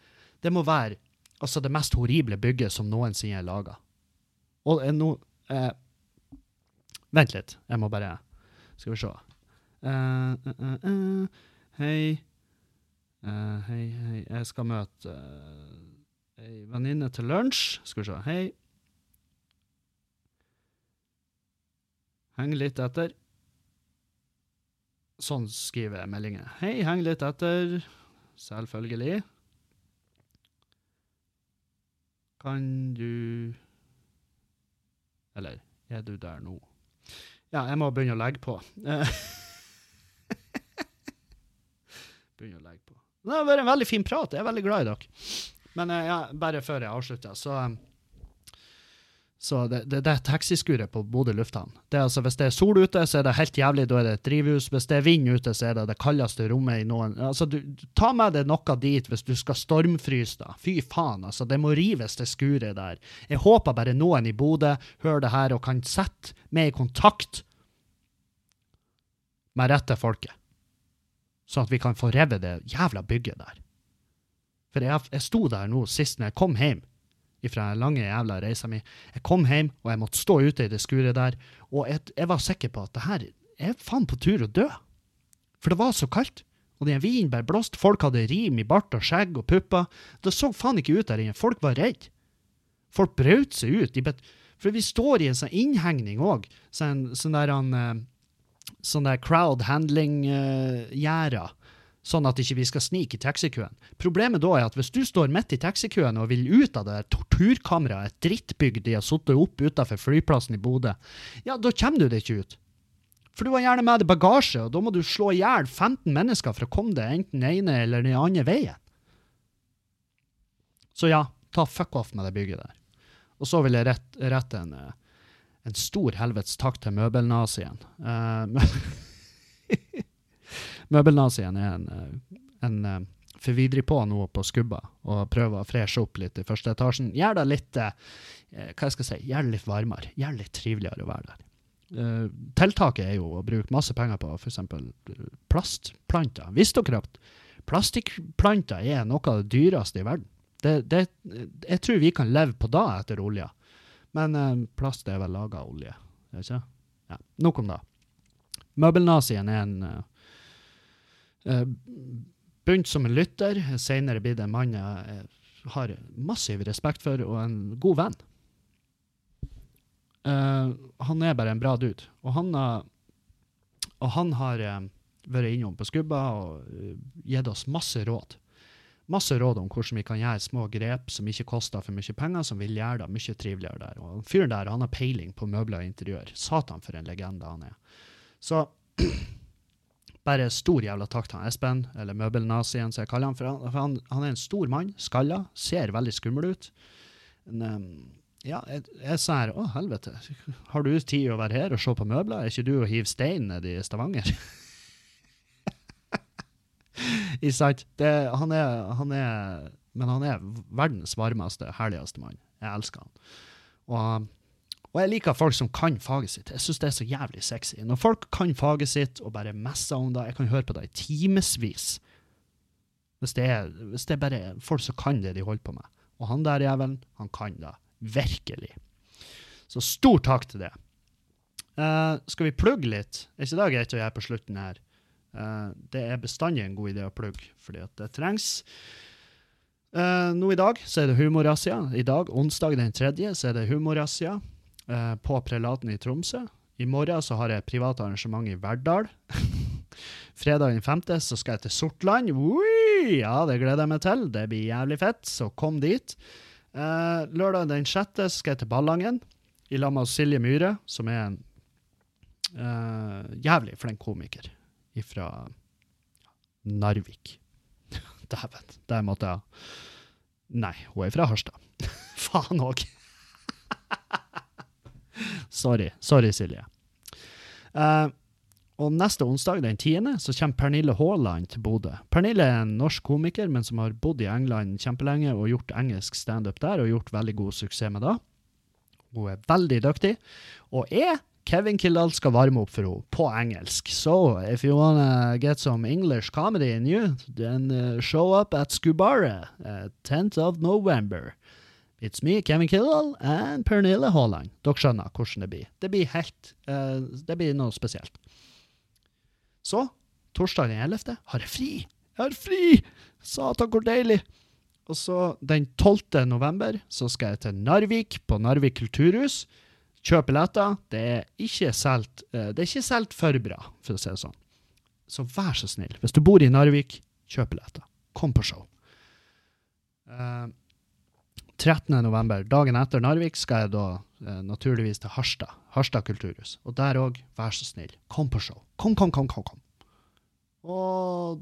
Det må være altså det mest horrible bygget som noensinne er laga. Og nå eh, Vent litt, jeg må bare Skal vi se. Uh, uh, uh, eh, hei. Eh, hei, hei. Jeg skal møte uh, ei venninne til lunsj. Skal vi se. Hei. Heng litt etter. Sånn skriver jeg meldinger. Hei, heng litt etter. Selvfølgelig. Kan du Eller er du der nå? Ja, jeg må begynne å legge på. [laughs] Begynne å legge på. Det har vært en veldig fin prat. Jeg er veldig glad i dere. Men eh, ja, bare før jeg avslutter, så Så det, det, det er taxiskuret på Bodø lufthavn. Altså, hvis det er sol ute, så er det helt jævlig. Da er det et drivhus. Hvis det er vind ute, så er det det kaldeste rommet i noen Altså, du, ta med deg noe dit hvis du skal stormfryse, da. Fy faen, altså. Det må rives, det skuret der. Jeg håper bare noen i Bodø hører det her og kan sette meg i kontakt med rette folket. Sånn at vi kan få revet det jævla bygget der. For jeg, jeg sto der nå sist når jeg kom hjem fra lange jævla reisa mi. Jeg kom hjem, og jeg måtte stå ute i det skuret der, og jeg, jeg var sikker på at det her er faen på tur å dø. For det var så kaldt. Og den vinen bare blåste. Folk hadde rim i bart og skjegg og pupper. Det så faen ikke ut der inne. Folk var redde. Folk brøt seg ut. Bet, For vi står i en sånn innhegning òg. Sånn, sånn der eh, Sånn der crowd handling-gjerder. Sånn at ikke vi skal snike i taxikøen. Problemet da er at hvis du står midt i taxikøen og vil ut av det der torturkammeret, et drittbygg de har satt opp utenfor flyplassen i Bodø, ja, da kommer du deg ikke ut. For du har gjerne med deg bagasje, og da må du slå i hjel 15 mennesker for å komme deg enten den ene eller den andre veien. Så ja, ta fuck off med det bygget der. Og så vil jeg rett, rette en, eh, en stor helvetes takk til møbelnazien. Uh, [laughs] møbelnazien er en, eh, en uh, forvidrig på nå på skubba og prøver å freshe opp litt i første etasjen. Gjør det litt uh, hva jeg skal si, gjør det litt varmere, gjør det litt triveligere å være der. Uh, tiltaket er jo å bruke masse penger på f.eks. plastplanter. Visste dere at plastikkplanter er noe av det dyreste i verden? Det, det, jeg tror vi kan leve på da etter olja, men plast er vel laga av olje, ikke? Ja, Nok om det. Møbelnazien er en Begynt som en lytter, senere blitt en mann jeg har massiv respekt for, og en god venn. Uh, han er bare en bra dude. Og han, uh, og han har uh, vært innom på skubba og gitt oss masse råd. Masse råd om hvordan vi kan gjøre små grep som ikke koster for mye penger, som vil gjøre det mye triveligere der. Og fyren der han har peiling på møbler og interiør. Satan for en legende han er. Så [clears throat] bare stor jævla takk til han Espen, eller møbelnazien som jeg kaller han. For han, for han, han er en stor mann, skalla, ser veldig skummel ut. Men, um, ja, jeg, jeg sa her, å helvete, har du tid å være her og se på møbler? Er ikke du og hive stein ned i Stavanger? [laughs] Ikke sant? Han, er, han er Men han er verdens varmeste, herligste mann. Jeg elsker han. Og, og jeg liker folk som kan faget sitt. Jeg syns det er så jævlig sexy. Når folk kan faget sitt og bare messer om det, jeg kan høre på det i timevis. Hvis det, er, hvis det er bare folk som kan det de holder på med. Og han der jævelen, han kan det. Virkelig. Så stor takk til det. Uh, skal vi plugge litt? Er ikke det greit å gjøre på slutten her? Uh, det er bestandig en god idé å plugge, fordi at det trengs. Uh, nå i dag så er det Humorrazzia. I dag, onsdag den tredje, så er det Humorazzia uh, på Prelaten i Tromsø. I morgen så har jeg privat arrangement i Verdal. [laughs] Fredag den 5. så skal jeg til Sortland. Ui, ja, det gleder jeg meg til. Det blir jævlig fett, så kom dit. Uh, lørdag den 6. skal jeg til Ballangen i lag med Silje Myhre, som er en jævlig flink komiker fra Narvik. [laughs] Dæven, der måtte jeg Nei, hun er fra Harstad. [laughs] Faen òg. Sorry. Sorry, Silje. Uh, og neste onsdag, den 10., så kommer Pernille Haaland til Bodø. Pernille er en norsk komiker, men som har bodd i England kjempelenge og gjort engelsk standup der, og gjort veldig god suksess med det. Hun er veldig dyktig. Og er Kevin Kildahl skal varme opp for henne på engelsk. So, if you wanna get some English comedy in you, then uh, show up at Skubare uh, 10th of November. It's me, Kevin Killall and Pernille Haaland. Dere skjønner hvordan det blir. Det blir helt uh, Det blir noe spesielt. Så, torsdag den 11. har jeg fri. Jeg har fri! Satan, hvor deilig! Og så den 12. november så skal jeg til Narvik, på Narvik kulturhus. Kjøp billetter. Det er ikke solgt uh, Det er ikke solgt for bra, for å si det sånn. Så vær så snill, hvis du bor i Narvik, kjøp billetter. Kom på show. Uh, 13. november, dagen etter Narvik, skal jeg da eh, naturligvis til Harstad. Harstad kulturhus. Og der òg, vær så snill, kom på show. Kom, kom, kom, kom. kom. Og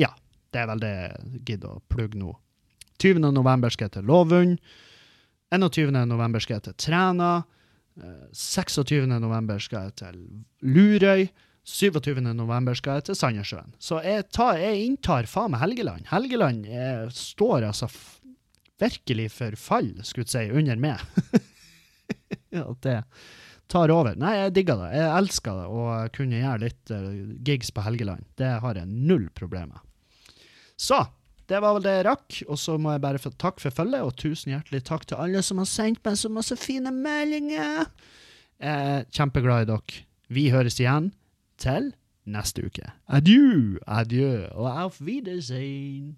ja, det er vel det jeg gidder å plugge nå. 20. november skal jeg til Lovund. 21. november skal jeg til Træna. 26. november skal jeg til Lurøy. 27. november skal jeg til Sandnessjøen. Så jeg, tar, jeg inntar faen meg Helgeland. Helgeland jeg står altså virkelig for fall, skulle jeg si, under meg. [laughs] At det tar over. Nei, jeg digger det. Jeg elsker det å kunne gjøre litt uh, gigs på Helgeland. Det har jeg null problemer med. Så det var vel det jeg rakk. Og så må jeg bare få takk for følget, og tusen hjertelig takk til alle som har sendt meg så masse fine meldinger. Jeg kjempeglad i dere. Vi høres igjen til neste uke. Adjø, adjø og auf Wiedersehen.